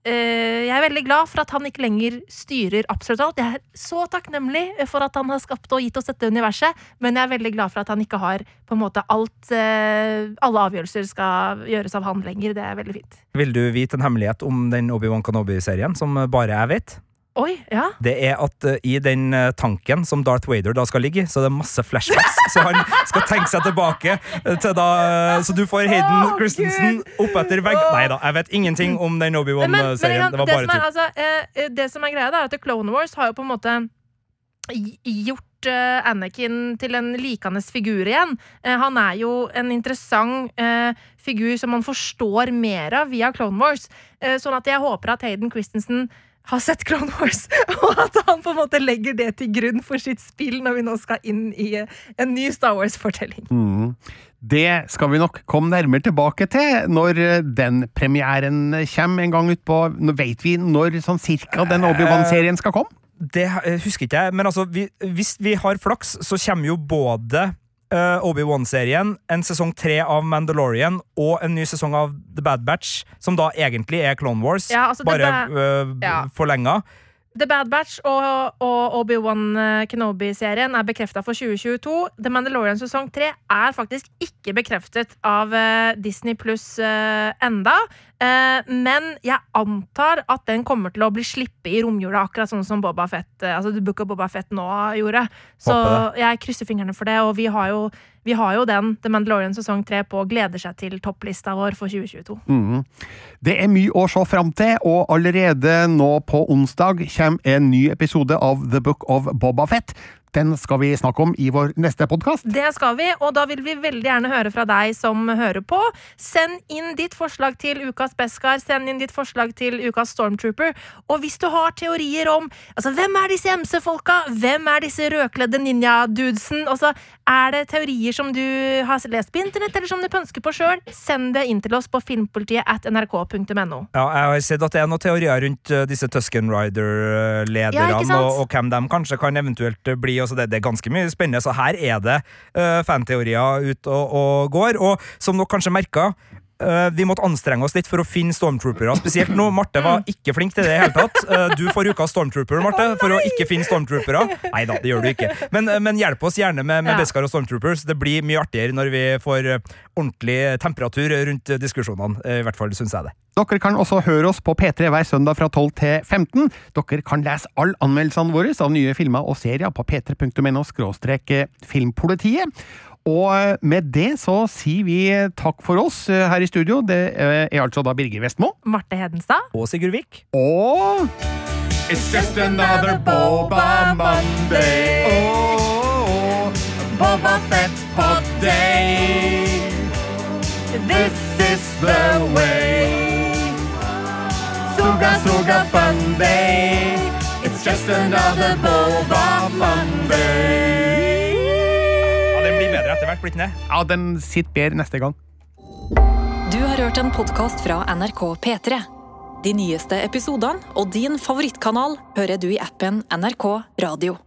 eh, jeg er veldig glad for at han ikke lenger styrer absolutt alt. Jeg er så takknemlig for at han har skapt og gitt oss dette universet, men jeg er veldig glad for at han ikke har på en måte alt eh, Alle avgjørelser skal gjøres av han lenger. Det er veldig fint. Vil du vite en hemmelighet om den Obi-Wan Kanobi-serien som bare jeg vet? Oi, ja. Det er at uh, i den eh, tanken som Darth Vader da skal ligge i, så er det masse flashbacks. *laughs* så han skal tenke seg tilbake eh, til da Så du får Hayden oh, Christensen opp etter vegg... Nei da, jeg vet ingenting om den Obi-Wan-serien. det, Det er, altså, uh, det som er greia, da, er at Clone Wars har jo på en måte gjort Anakin til en likende figur igjen. Han er jo en interessant eh, figur som man forstår mer av via Clone Wars. Eh, sånn at jeg håper at Hayden Christensen har sett Clone Wars, *laughs* og at han på en måte legger det til grunn for sitt spill når vi nå skal inn i eh, en ny Star Wars-fortelling. Mm. Det skal vi nok komme nærmere tilbake til når eh, den premieren kommer en gang utpå. Vet vi når sånn cirka den Obi-Wan-serien skal komme? Det eh, husker ikke jeg, men altså, vi, hvis vi har flaks, så kommer jo både eh, Obi-Wan-serien, en sesong tre av Mandalorian og en ny sesong av The Bad Batch, som da egentlig er Clone Wars, Ja, altså, bare Ba- uh, Ja. forlenga. The Bad Batch og, og Obi-Wan eh, Kenobi-serien er bekrefta for 2022. The Mandalorian sesong 3 er faktisk ikke bekreftet av Disney pluss enda. Eh, men jeg antar at den kommer til å bli slippet i romjula, akkurat sånn som Boba Fett, eh, altså The Book of Boba Fett nå gjorde. Så jeg krysser fingrene for det, og vi har jo, vi har jo den, The Mandalorian sesong 3, på gleder seg til topplista vår for 2022. Mm. Det er mye å se fram til, og allerede nå på onsdag kommer en ny episode av The Book of Boba Fett. Den skal vi snakke om i vår neste podkast. Det skal vi, og da vil vi veldig gjerne høre fra deg som hører på. Send inn ditt forslag til Ukas Beskar, send inn ditt forslag til Ukas Stormtrooper. Og hvis du har teorier om altså, hvem er disse MC-folka, hvem er disse rødkledde ninja-dudesen, altså, er det teorier som du har lest på internett, eller som du pønsker på sjøl, send det inn til oss på filmpolitiet at nrk.no. Ja, jeg har sett at det er noen teorier rundt uh, disse Tusken Rider-lederne, Ja, og, og hvem de kanskje kan eventuelt uh, bli. Og så det, det er ganske mye spennende, så her er det uh, fanteorier ut og, og går. Og som dere kanskje merka, vi måtte anstrenge oss litt for å finne stormtroopere. Spesielt nå. Marte var ikke flink til det i det hele tatt. Uh, du får ukas stormtrooper, Marte, for å ikke finne stormtroopere. Nei da, det gjør du ikke. Men, uh, men hjelp oss gjerne med, med Ja. Beskar og Stormtroopers. Det blir mye artigere når vi får ordentlig temperatur rundt diskusjonene. Uh, I hvert fall syns jeg det. Dere kan også høre oss på P3 hver søndag fra 12 til 15. Dere kan lese alle anmeldelsene våre av nye filmer og serier på p3.no filmpolitiet. Og med det så sier vi takk for oss eh, her i studio. Det eh, er altså da Birger Vestmo. Marte Hedenstad. Og Sigurd Vik. Og It's just another Boba Monday. Oh, Boba Fett pod day. This is the way. Suga Suga fun day. It's just another Boba Monday. Bedre etter hvert, blitt den det? Ja, den sitter bedre neste gang. Du har hørt en podkast fra NRK P3. De nyeste episodene og din favorittkanal hører du i appen NRK Radio.